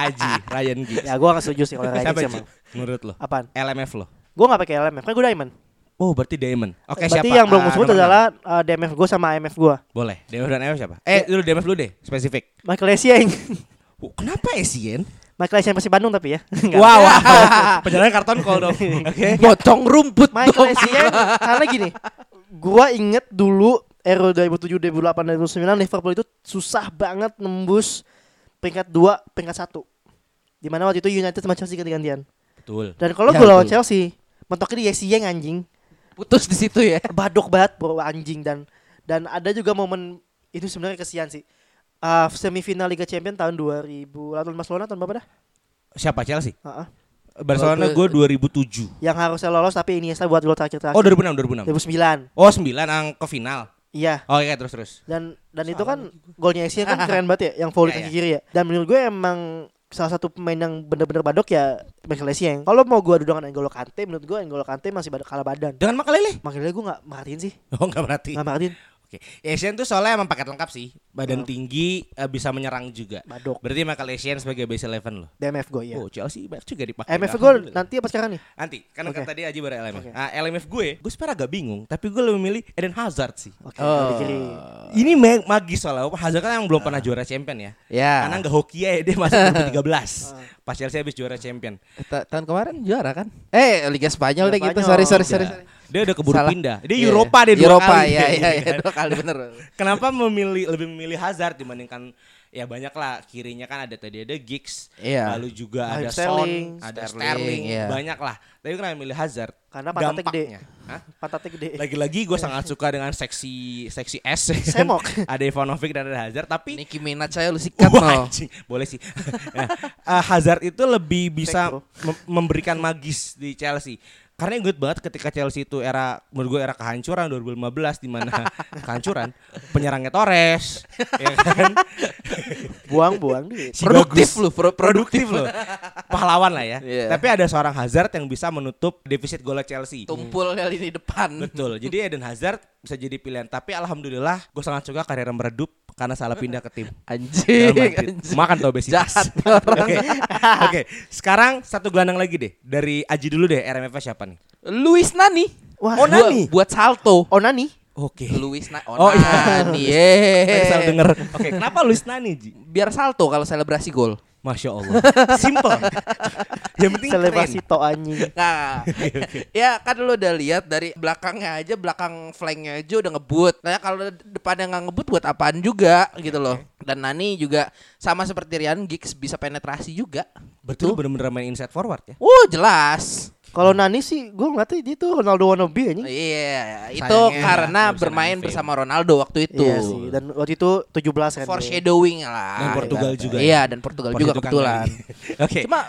Aji Ryan Giggs Ya gua gak setuju sih kalau Ryan Giggs emang. Menurut lo Apaan? LMF lo Gua gak pakai LMF, kan gue Diamond. Oh berarti Damon Oke Berarti siapa yang belum Ah, gue sebut nomor adalah uh, DMF gue sama IMF gue. Boleh Damon dan LMF siapa Eh dulu DMF dulu deh Spesifik Michael Essien. Oh, Kenapa Asian Michael Essien pasti Bandung tapi ya. <laughs> Enggak. Wow, wow. <laughs> Perjalanan karton call dong <laughs> Oke Pocong rumput. Michael Essien karena gini. Gua inget dulu Euro 2007, 2008, 2009 Liverpool itu susah banget nembus peringkat 2, peringkat 1. Di mana waktu itu United sama Chelsea ganti-gantian. Betul Dan kalau Ya, gue lawan. Chelsea, mentoknya di Essien anjing. Putus di situ ya. badok banget bro anjing dan dan ada juga momen itu sebenarnya kesian sih. Uh, semifinal Liga Champions tahun 2000 lawan Barcelona tahun berapa dah? Siapa Chelsea Heeh. Barcelona gue 2007 Yang harusnya lolos tapi Iniesta buat gol terakhir terakhir. Oh 2006 2006 2009. Oh 9 yang ke final Iya. Oh iya terus terus Dan dan itu kan golnya Essien kan <laughs> keren banget ya yang volley Iya, kaki kiri ya. Dan menurut gue emang salah satu pemain yang bener-bener badok ya Michael Essien. Kalau mau gue adu dengan N'Golo Kante menurut gue N'Golo Kante masih badok kalah badan. Dengan Makalele Makanya gue gak merhatiin sih. Oh nggak berarti Gak merhatiin. Oke Asian tuh soalnya emang paket lengkap sih Badan tinggi eh, Bisa menyerang juga Badok. Berarti Michael Asian sebagai base 11 loh DMF gue ya. Oh Chelsea banyak juga dipakai MF gue nanti apa sekarang nih? Nanti Karena kan Oke. tadi Aji baru LMF Oke. ah, LMF gue Gue sebenarnya agak bingung Tapi gue lebih milih Eden Hazard sih Oke, Oh. di kiri. Ini ma- magis soalnya Hazard kan yang belum pernah juara champion ya Ya. Karena nggak hoki ya Dia masih <laughs> 2013 Pas Chelsea habis juara champion Ta- tahun kemarin juara kan? Eh Liga Spanyol Liga deh gitu. Sorry sorry sorry. Iya. Dia udah keburu Salah. pindah Dia Iya, Eropa iya. deh dua Eropa, kali Iya iya iya Kan? <laughs> dua kali bener. Kenapa memilih lebih memilih Hazard dibandingkan ya banyak lah kirinya kan ada tadi ada Giggs, Iya. lalu juga Raheem ada Sterling, Son, ada Sterling, Sterling, iya. banyak lah. Tapi kenapa milih Hazard? Karena pantatnya gede. Hah? Pantatnya gede. Lagi-lagi gue sangat suka dengan seksi seksi S. ya? Semok. <laughs> ada Ivanovic dan ada Hazard, tapi Nicki Minaj saya lu sikat Wah, anjing. boleh sih. Nah, <laughs> eh, Hazard itu lebih bisa mem- memberikan magis di Chelsea. Karena inget banget ketika Chelsea itu era menurut gue era kehancuran 2015 di mana <laughs> kehancuran penyerangnya Torres, <laughs> ya kan? Buang-buang duit. Produktif lu, pro- produktif loh. Pahlawan lah ya. Iya. Tapi ada seorang Hazard yang bisa menutup defisit gol Chelsea. Tumpul kali di depan. Betul. Jadi Eden Hazard bisa jadi pilihan. Tapi alhamdulillah gue sangat suka karir meredup karena salah pindah ke tim. Anjing. Anjing. Makan tuh obesitas. Jahat. <laughs> Oke. Oke. Sekarang satu gelandang lagi deh. Dari Aji dulu deh. RMF siapa nih? Luis Nani. Wah, Oh, Buat- Nani. Buat salto. Onani. Oke. Luis Nani. Oh, Oh, iya. Nani. <laughs> Salah Yeay. denger. Oke. Kenapa Luis Nani Ji? Biar salto kalau selebrasi gol. Masya Allah. Simple. <laughs> Yang penting Selebrasi to anjing. <laughs> Nah, ya kan lu udah lihat dari belakangnya aja, belakang flanknya aja udah ngebut. Nah kalau depannya nggak ngebut buat apaan juga gitu loh. Dan Nani juga sama seperti Ryan Giggs bisa penetrasi juga. Betul bener-bener main inside forward ya. Uh jelas. Kalau Nani sih gue ngerti dia tuh Ronaldo wannabe anjing. Iya, itu Sayangnya karena bermain main bersama Ronaldo waktu itu. Iya sih. Dan waktu itu 17 kan. Foreshadowing lah. Dan Portugal juga ya. Iya, dan Portugal juga kebetulan. <laughs> Oke. Cuma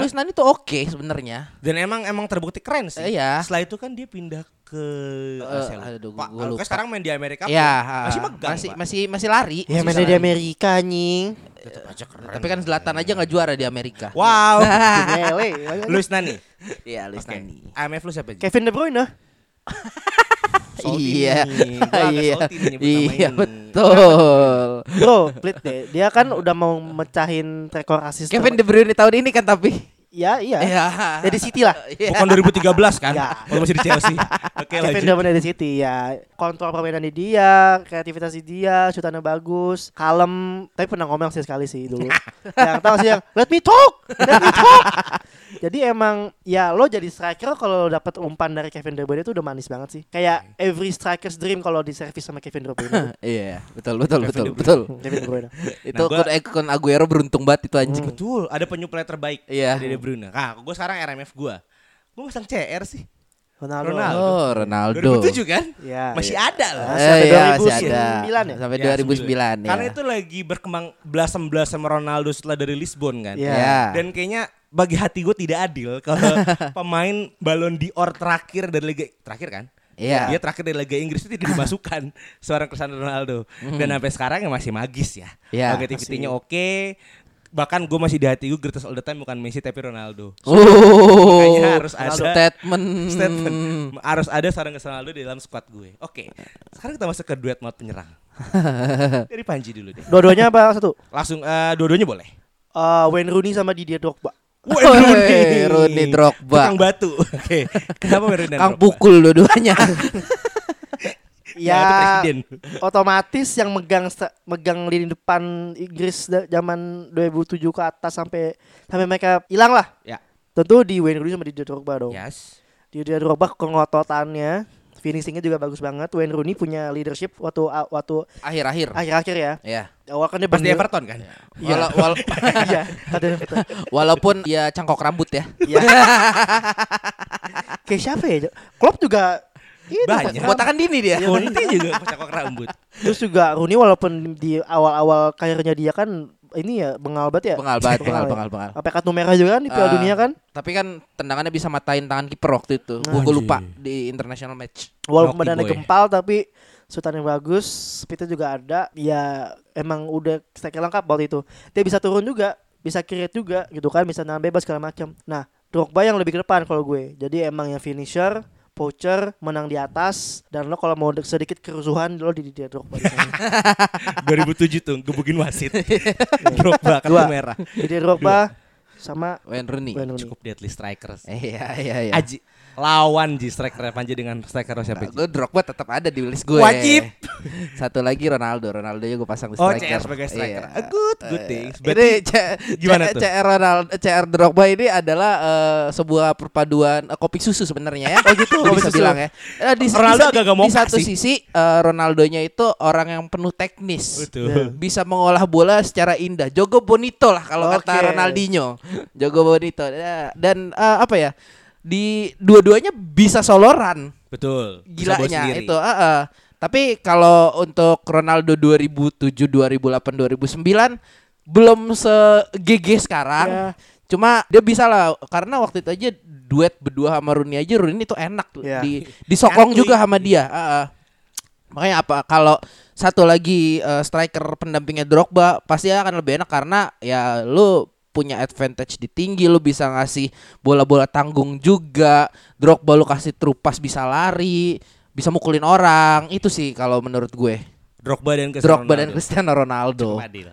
Luis Nani tuh oke sebenarnya. Dan emang emang terbukti keren sih. Iya. Setelah itu kan dia pindah ke Eh, Asia Lupa. aduh, Pak, sekarang main di Amerika Iya, pun masih megang. masih Pak. masih masih lari. Ya Masih mainnya di. Amerika anjing. Tetep aja keren. Tapi kan Zlatan aja nggak juara di Amerika. Wow. <laughs> Mele. Luis Nani. Iya, Luis Oke. Nani. AMF lu siapa? Kevin De Bruyne. <laughs> Iya. <laughs> Iya. Iya, betul. Bro, pelit deh. Dia kan udah mau mecahin rekor asis. Kevin De Bruyne tahun ini kan tapi. Ya, iya. Iya. Ya di City lah. <laughs> Iya. Bukan 2013 kan? Ya. Waktu masih di Chelsea. <laughs> Oke Kevin lanjut. De Bruyne di City ya. Kontrol permainan di dia, kreativitas di dia, shootannya bagus, kalem, tapi pernah ngomong sih sekali sih dulu. <laughs> yang tahu sih yang let me talk, let me talk. Jadi emang ya lo jadi striker kalau lo dapet umpan dari Kevin De Bruyne itu udah manis banget sih. Kayak every striker's dream kalau di servis sama Kevin De Bruyne. Iya, betul betul Kevin betul Bruyne. betul. Kevin De Bruyne. Itu Nah, gua- Aguero beruntung banget itu anjing. Betul, ada penyuplai terbaik Iya. dari De Bruyne. Nah, gue sekarang RMF gue. Gue masang CR sih. Ronaldo. Ronaldo. Oh, Ronaldo. 2007 kan? Ya. Masih ada loh. Ah, Eh, sampai iya, masih 2009 ada. ya? Sampai Ya, 2009 ya. Karena itu lagi berkembang belasem-belas sama Ronaldo setelah dari Lisbon kan. Iya. Ya. Dan kayaknya bagi hati gue tidak adil kalau <laughs> pemain Ballon d'Or terakhir dari Liga terakhir kan? Iya. Dia terakhir dari Liga Inggris itu tidak dimasukkan <laughs> seorang Cristiano Ronaldo. Dan sampai sekarang ya masih magis ya. Iya, Objektivitinya oke. Bahkan gue masih di hati gue greatest all the time bukan Messi tapi Ronaldo. Oh, Makanya harus ada statement. <laughs> statement harus ada seorang Ronaldo di dalam squad gue. Oke. Sekarang kita masuk ke duet mode penyerang. <laughs> Dari Panji dulu deh. Dua-duanya apa satu? Langsung eh, dua-duanya boleh. Eh, Wayne Rooney sama Didier Drogba. Wayne Rooney. Rooney Drogba. Tukang batu. Oke. Kenapa Wayne Rooney dan Kang pukul dua-duanya. <laughs> Ya, itu presiden. <laughs> otomatis yang megang megang lini depan Inggris zaman 2007 ke atas sampai sampai mereka hilang lah. Ya. Tentu di Wayne Rooney sama Didier Drogba dong. Yes. Didier Drogba kengototannya, finishingnya juga bagus banget. Wayne Rooney punya leadership waktu waktu Akhir-akhir. akhir-akhir ya. Ya. Awal kan dia Pas di Everton kan? Wala- wal- Iya, <laughs> ada <laughs> Everton. walaupun ya cangkok rambut ya. Iya. Kayak siapa ya? Klopp juga ini Banyak. Klopp. Botakan dini dia. Conte juga kocak rambut. Terus juga Rooney walaupun di awal-awal karirnya dia kan ini ya bengal banget ya. Bengal banget, bengal, ya. bengal, bengal. Kartu merah juga kan di Piala Ah, Dunia kan. Tapi kan tendangannya bisa matain tangan kiper waktu itu. Gua Anjir. lupa di international match. Walaupun badannya gempal tapi sultan yang bagus, speednya juga ada. Ya emang udah striker lengkap waktu itu. Dia bisa turun juga, bisa create juga gitu kan, bisa nahan bebas segala macam. Nah, Drogba yang lebih ke depan kalau gue. Jadi emang yang finisher, poacher, menang di atas dan lo kalau mau sedikit kerusuhan lo di dia sana. <laughs> 2007 tuh gebukin wasit. <laughs> Drogba kartu merah. Jadi Drogba sama Wayne Rooney. Wayne Rooney. Cukup deadly strikers. <laughs> Iya iya iya. Aji lawan Ji striker Panji dengan striker siapa Ji? Gue Drogba tetap ada di list gue. Wajib. <laughs> Satu lagi Ronaldo. Ronaldo nya gue pasang di Oh, striker. CR sebagai striker. Iya. A good good things. Ini Berarti C gimana C- tuh? CR Ronaldo, CR Drogba ini adalah eh, sebuah perpaduan eh, kopi susu sebenarnya ya. <laughs> Oh gitu, kopi bisa susu. bilang ya. Eh, di, Ronaldo di- agak-agak di moka satu sih. sisi eh, Ronaldonya itu orang yang penuh teknis. betul. Bisa mengolah bola secara indah. Jogo bonito lah kalau Oke. kata Ronaldinho. Jogo bonito. Ya, Dan eh, apa ya? Di dua-duanya bisa soloran Betul. Gilanya itu. ah, ah. Tapi kalau untuk Ronaldo 2007, 2008, 2009 belum se-GG sekarang. Ya. Cuma dia bisa lah karena waktu itu aja duet berdua sama Rooney aja Rooney itu enak tuh. Ya. di disokong juga sama dia. Ah, ah. Makanya apa kalau satu lagi eh, striker pendampingnya Drogba pasti akan lebih enak karena ya lu punya advantage di tinggi lu bisa ngasih bola-bola tanggung juga Drogba lu kasih trupas bisa lari bisa mukulin orang itu sih kalau menurut gue Drogba dan Cristiano Drogba dan Ronaldo. Cristiano Ronaldo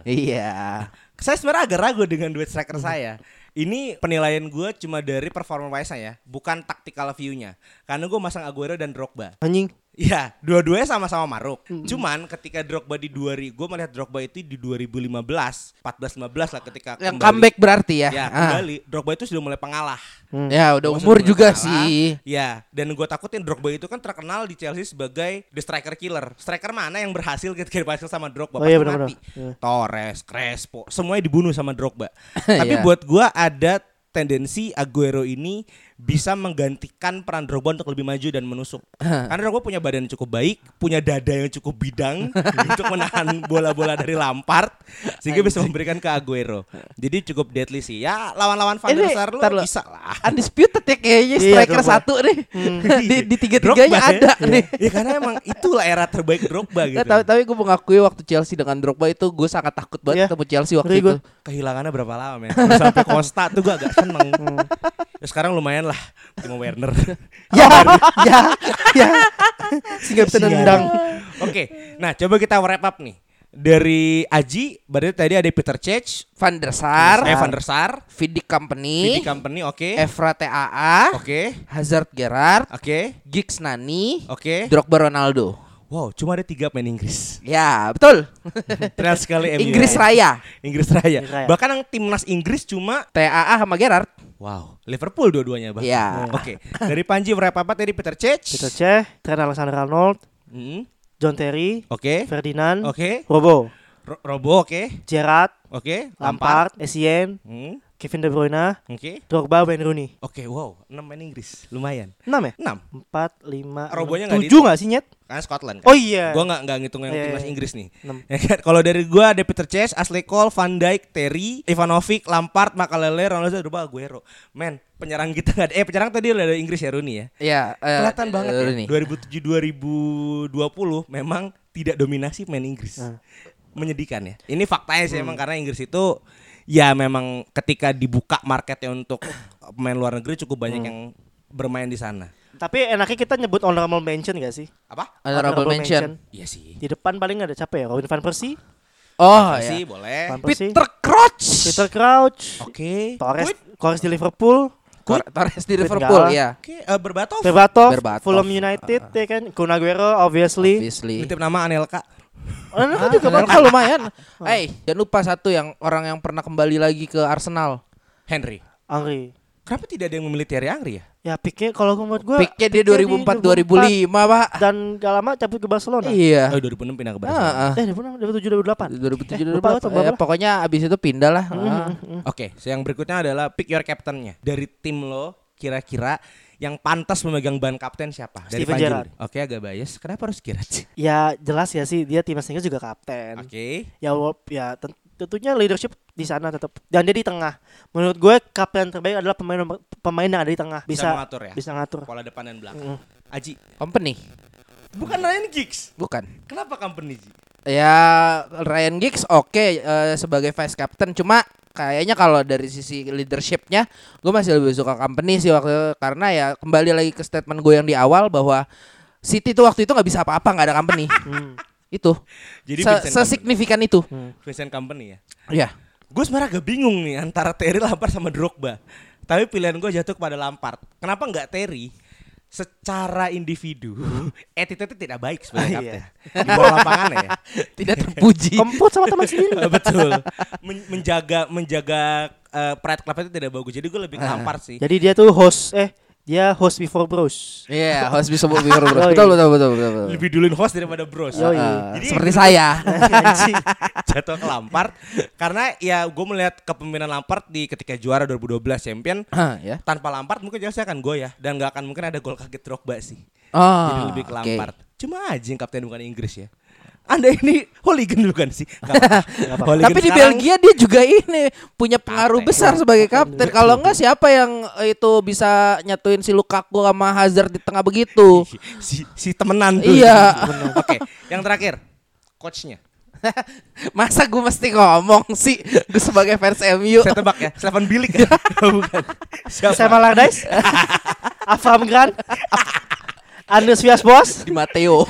iya Saya sebenarnya agak ragu dengan duet striker saya. Ini penilaian gue cuma dari performa wise ya, bukan tactical view-nya. Karena gue masang Aguero dan Drogba. Anjing. Iya, dua-duanya sama-sama maruk. Cuman ketika Drogba di 2000, gue melihat Drogba itu di 2015, 14 15 lah ketika yang kembali. comeback berarti ya, Ya, Ah. kembali. Drogba itu sudah mulai pengalah. ya udah umur juga pengalah. sih Ya, dan gue takutin Drogba itu kan terkenal di Chelsea sebagai the striker killer. Striker mana yang berhasil ketika berhasil sama Drogba Oh iya, benar-benar. mati. Iya. Torres, Crespo, semuanya dibunuh sama Drogba. <laughs> Tapi Iya. buat gua ada tendensi Aguero ini bisa menggantikan peran Drogba untuk lebih maju dan menusuk. <laughs> Karena Drogba punya badan yang cukup baik, punya dada yang cukup bidang <laughs> untuk menahan bola-bola dari Lampard sehingga bisa memberikan ke Aguero. Jadi cukup deadly sih. Ya lawan-lawan Van der Sar lu bisa lah. undisputed ya kayaknya Iya, striker Drogba. satu nih <laughs> di, di tiga Drogba tiganya ya. ada nih Ya karena emang itulah era terbaik Drogba gitu. Nggak, tapi tapi gue mengakui waktu Chelsea dengan Drogba itu gue sangat takut banget Iya. ketemu Chelsea waktu itu. Kehilangannya berapa lama men? Udah Sampai Costa tuh gua agak seneng. Ya sekarang lumayan lah Timo Werner. <laughs> Ya, ya, ya. Sehingga bisa nendang. Oke, nah coba kita wrap up nih. Dari Aji, berarti tadi ada Peter Cech, Van der Sar, eh, Van der Sar, Vidic Company, Vidy Company, oke, Evra TAA, oke, Hazard Gerrard, oke, Giggs Nani, oke. Drogba Ronaldo. Wow, cuma ada tiga pemain Inggris. Ya betul. <laughs> Terlihat sekali MU. Inggris Raya, Inggris Raya. Inggris Raya. Bahkan yang timnas Inggris cuma TAA sama Gerrard. Wow, Liverpool dua-duanya bahkan. Iya. Oke, dari Panji wrap up tadi Peter Cech. Peter Cech, Trent Alexander-Arnold, Hmm, John Terry, Oke. Ferdinand, Oke. Robo, Ro- Robo oke. Gerrard, Oke. Lampard, Essien, Hmm, Kevin De Bruyne, Oke. Drogba, Wayne Rooney. Oke, wow, 6 main Inggris. Lumayan. 6 ya? 6. 4, 5, Robonya nggak 7 dihitung. gak sih Nyet? Karena Scotland. Kan? Oh iya. Gua nggak nggak ngitung yang Iya, timnas iya. Inggris nih. <laughs> Ya kan? Kalau dari gua ada Peter Cech, Ashley Cole, Van Dijk, Terry, Ivanovic, Lampard, Makalele, Ronaldo, Drogba, Aguero. Men, penyerang kita nggak ada. Eh, penyerang tadi udah ada Inggris ya Rooney ya. Iya. eh, Kelihatan banget eh, ya. Rooney. 2007 2020 memang tidak dominasi pemain Inggris. Hmm. Menyedihkan ya. Ini faktanya sih emang karena Inggris itu ya memang ketika dibuka marketnya untuk pemain luar negeri cukup banyak yang bermain di sana. Tapi enaknya kita nyebut honorable mention gak sih? Apa? Honorable mention. Iya sih. Di depan paling gak ada siapa ya? Robin van Persie, Oh sih ya. boleh. Van Persie, Peter Crouch. Peter Crouch, Oke. Torres, Wait, Torres di Liverpool, Tor- Torres di Liverpool ya. Oke, eh, Berbatov. Berbatov, Berbatov. Fulham United, ya kan? Kun Aguero, obviously. Obviously. Nitip nama Anelka. Oh, nah, Ah, kan juga Anelka bakal lumayan. Eh, jangan lupa satu yang orang yang pernah kembali lagi ke Arsenal. Henry. Angri. Kenapa tidak ada yang memilih Thierry Henry ya? Ya pikir kalau menurut gue Picknya dia 2004 2005, Pak. dan gak lama cabut ke Barcelona. Iya. Oh, 2006 pindah ke Barcelona. Ah, ah. Eh, 2007 2008. 2007 Eh, lupa 2008. atau Ya, berapa? pokoknya abis itu pindah lah. Ah. Oke, so yang berikutnya adalah pick your captainnya. Dari tim lo, kira-kira yang pantas memegang ban kapten siapa? Dari Steven Gerrard. Oke, agak bias. Kenapa harus Gerrard sih? Ya jelas ya sih dia timnas Inggris juga kapten. Oke. Ya walaupun- ya ten- tentunya leadership di sana tetap dan dia di tengah. Menurut gue kapten terbaik adalah pemain pemain yang ada di tengah. Bisa, Bisa mengatur ya. bisa ngatur. Pola depan dan belakang. Mm. Aji, Company. bukan Ryan Giggs. Bukan. Kenapa company Ji? Ya Ryan Giggs oke eh, sebagai vice captain cuma kayaknya kalau dari sisi leadershipnya gue masih lebih suka company sih waktu itu. karena ya kembali lagi ke statement gue yang di awal bahwa City tuh waktu itu nggak bisa apa-apa nggak ada company <laughs> Hmm. Itu Jadi Se- Company. sesignifikan itu Vincent Company ya. ya Gue sebenarnya agak bingung nih antara Terry, Lampard sama Drogba. Tapi pilihan gue jatuh kepada Lampard. Kenapa nggak Terry? Secara individu, <laughs> attitude tidak baik sebenarnya Iya. kapten. Di bawah lapangan ya. <laughs> Tidak terpuji. Kempot sama teman sendiri. <laughs> Betul. Men- menjaga menjaga eh, pride club itu tidak bagus. Jadi gue lebih ke Lampard sih. Jadi dia tuh host eh dia host before bros. Iya, harus bisa before bro. <laughs> Yoi. Betul betul betul betul. betul. Lebih duluin host daripada bros. Yoi. Ah, Jadi- seperti saya. <laughs> <laughs> Jatuh ke Lampard karena ya gue melihat kepemimpinan Lampard di ketika juara 2012 champion Ah, ya. tanpa Lampard mungkin jelasnya akan gue ya dan nggak akan mungkin ada gol kaget Drogba sih Oh, jadi lebih ke. Lampard cuma aja yang kapten bukan Inggris ya anda ini hooligan bukan sih. <laughs> Hooligan Tapi di sekarang- Belgia dia juga ini punya pengaruh Kapten. besar sebagai kapten. Kalau enggak siapa yang eh, itu bisa nyatuin si Lukaku sama Hazard di tengah begitu? <laughs> si, si temenan tuh Iya. oke yang terakhir coachnya <laughs> Masa gue mesti ngomong sih gue sebagai fans MU? saya tebak ya Stefan Bilik ya bukan siapa Sam Allardyce. Avram Grant. Andres Vias Bos. Di Matteo.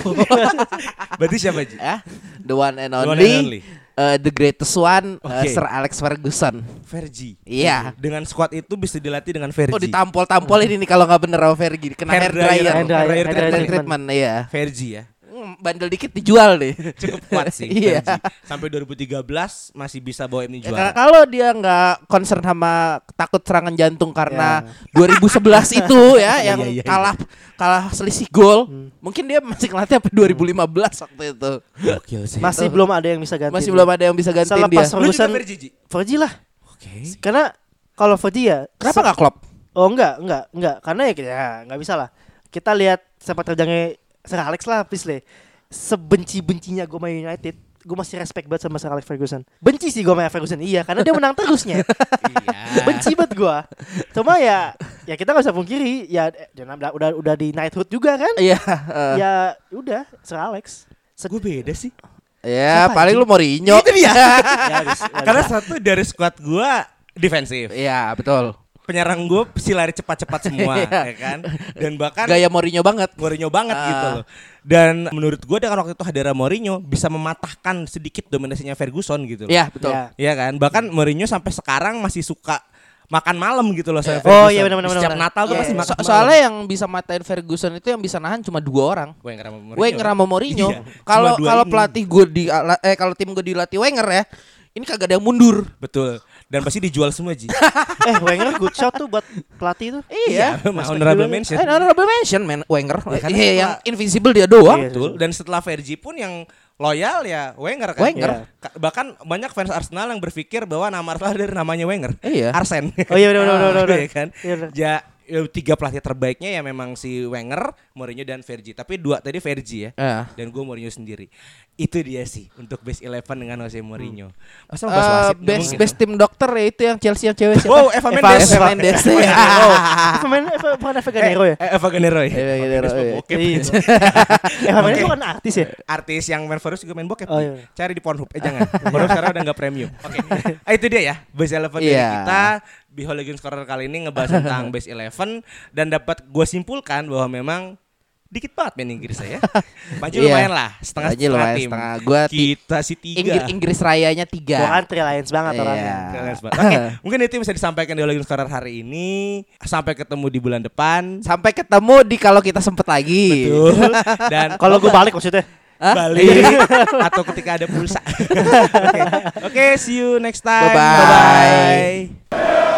<laughs> berarti siapa Ji? ya, the one and The one only, and only. uh, the greatest one, uh, Oke. Sir Alex Ferguson. Fergie Iya. dengan squad itu bisa dilatih dengan Fergie Oh ditampol-tampol ini nih kalau nggak bener sama Fergie kena hair Hair dryer. dryer, Hair dryer, Hair hair hair dryer treatment, iya. Fergie ya Bandel dikit dijual deh. cukup kuat sih <laughs> Iya. Sampai 2013 masih bisa bawa ini Ya, juara ka- kalau dia nggak concern sama takut serangan jantung karena Ya. 2011 itu <laughs> ya yang iya, iya. kalah kalah selisih gol, Hmm. mungkin dia masih ngelatih sampai 2015 waktu itu. Gokil sih Masih belum ada yang bisa ganti. Masih belum ada yang bisa gantiin dia. Selepas lu juga Ferguson Fergie lah. oke Karena kalau Fergie ya Kenapa nggak klop? Oh enggak, enggak, enggak. Karena ya ya enggak bisa lah. Kita lihat sepak terjangnya Sir Alex lah, please le. Sebenci-bencinya gue main United, gue masih respect banget sama Sir Alex Ferguson. Benci sih gue main Ferguson, iya, karena dia menang terusnya. <laughs> iya Benci banget gue. Cuma ya, ya kita nggak bisa pungkiri, ya dia udah udah, udah di knighthood juga kan. Iya. eh. Ya udah, Sir Alex. gue beda sih Ya, Siapa, paling lu Mourinho. itu dia <laughs> Ya, habis, habis. karena satu dari squad gue defensif Iya, betul. Penyerang gue si lari cepat-cepat semua <laughs> Iya. ya kan dan bahkan Gaya Mourinho banget. Mourinho banget Ah. gitu loh. Dan menurut gue dengan waktu itu hadirnya Mourinho bisa mematahkan sedikit dominasinya Ferguson gitu loh. Iya, betul. Ya. Iya kan? Bahkan Mourinho sampai sekarang masih suka makan malam gitu loh saya Oh, iya, benar-benar, Setiap benar. Natal tuh Iya, pasti iya. makan So- soalnya yang bisa matain Ferguson itu yang bisa nahan cuma dua orang. Wenger sama Mourinho. Wenger sama Mourinho. Iya, Kalau kalau pelatih gue di eh kalau tim gue dilatih Wenger ya, ini kagak ada yang mundur. Betul. Dan pasti dijual semua Ji. <laughs> eh Wenger good shot tuh buat pelatih tuh. Iya. honorable mention. Eh, honorable mention man Wenger. Ya, kan Iya, yang invisible dia doang. Iya. Betul. Dan setelah Fergie pun yang loyal ya Wenger kan. Wenger. Iya. Ka- Bahkan banyak fans Arsenal yang berpikir bahwa nama Arsenal dari namanya Wenger. Iya. Arsen. Oh iya benar benar benar. <laughs> Iya kan? Iya. Ja, ya, tiga pelatih terbaiknya ya memang si Wenger, Mourinho dan Fergie. Tapi dua tadi Fergie ya. Eh. Dan gue Mourinho sendiri. Itu dia sih untuk base 11 dengan Jose Mourinho. Masa mau Eh, bahas wasit? Best tim dokter ya itu yang Chelsea yang cewek siapa? Wow, Eva Mendes. <laughs> Eva Mendes. Eva bukan Eva Ganero ya? Eh, Eva Ganero ya. Eva Ganero, Mendes mau iya. bokep. Iya. <laughs> Eva Mendes Oke. bukan artis ya? Artis yang main Forest juga main bokep. Oh, iya. Cari di Pornhub. Eh jangan. Pornhub sekarang udah nggak premium. Oke. <laughs> Ah, itu dia ya. Base 11 dari Iya. kita. Biholigin Scorer kali ini ngebahas tentang base 11 dan dapat gue simpulkan bahwa memang dikit banget main Inggris saya. <laughs> Maju Iya. lumayan lah, setengah Maju setengah lumayan tim. setengah. Gua kita sih tiga. Inggris, Inggris rayanya tiga. Gua kan Tri Lions banget Iya. orangnya. Banget. Oke, <laughs> mungkin itu bisa disampaikan di Biholigin Scorer hari ini. Sampai ketemu di bulan depan. Sampai ketemu di kalau kita sempet lagi. Betul. <laughs> Dan Kalau gue balik maksudnya. Hah? balik atau ketika ada pulsa. Oke, Oke, see you next time. Bye-bye. Bye-bye.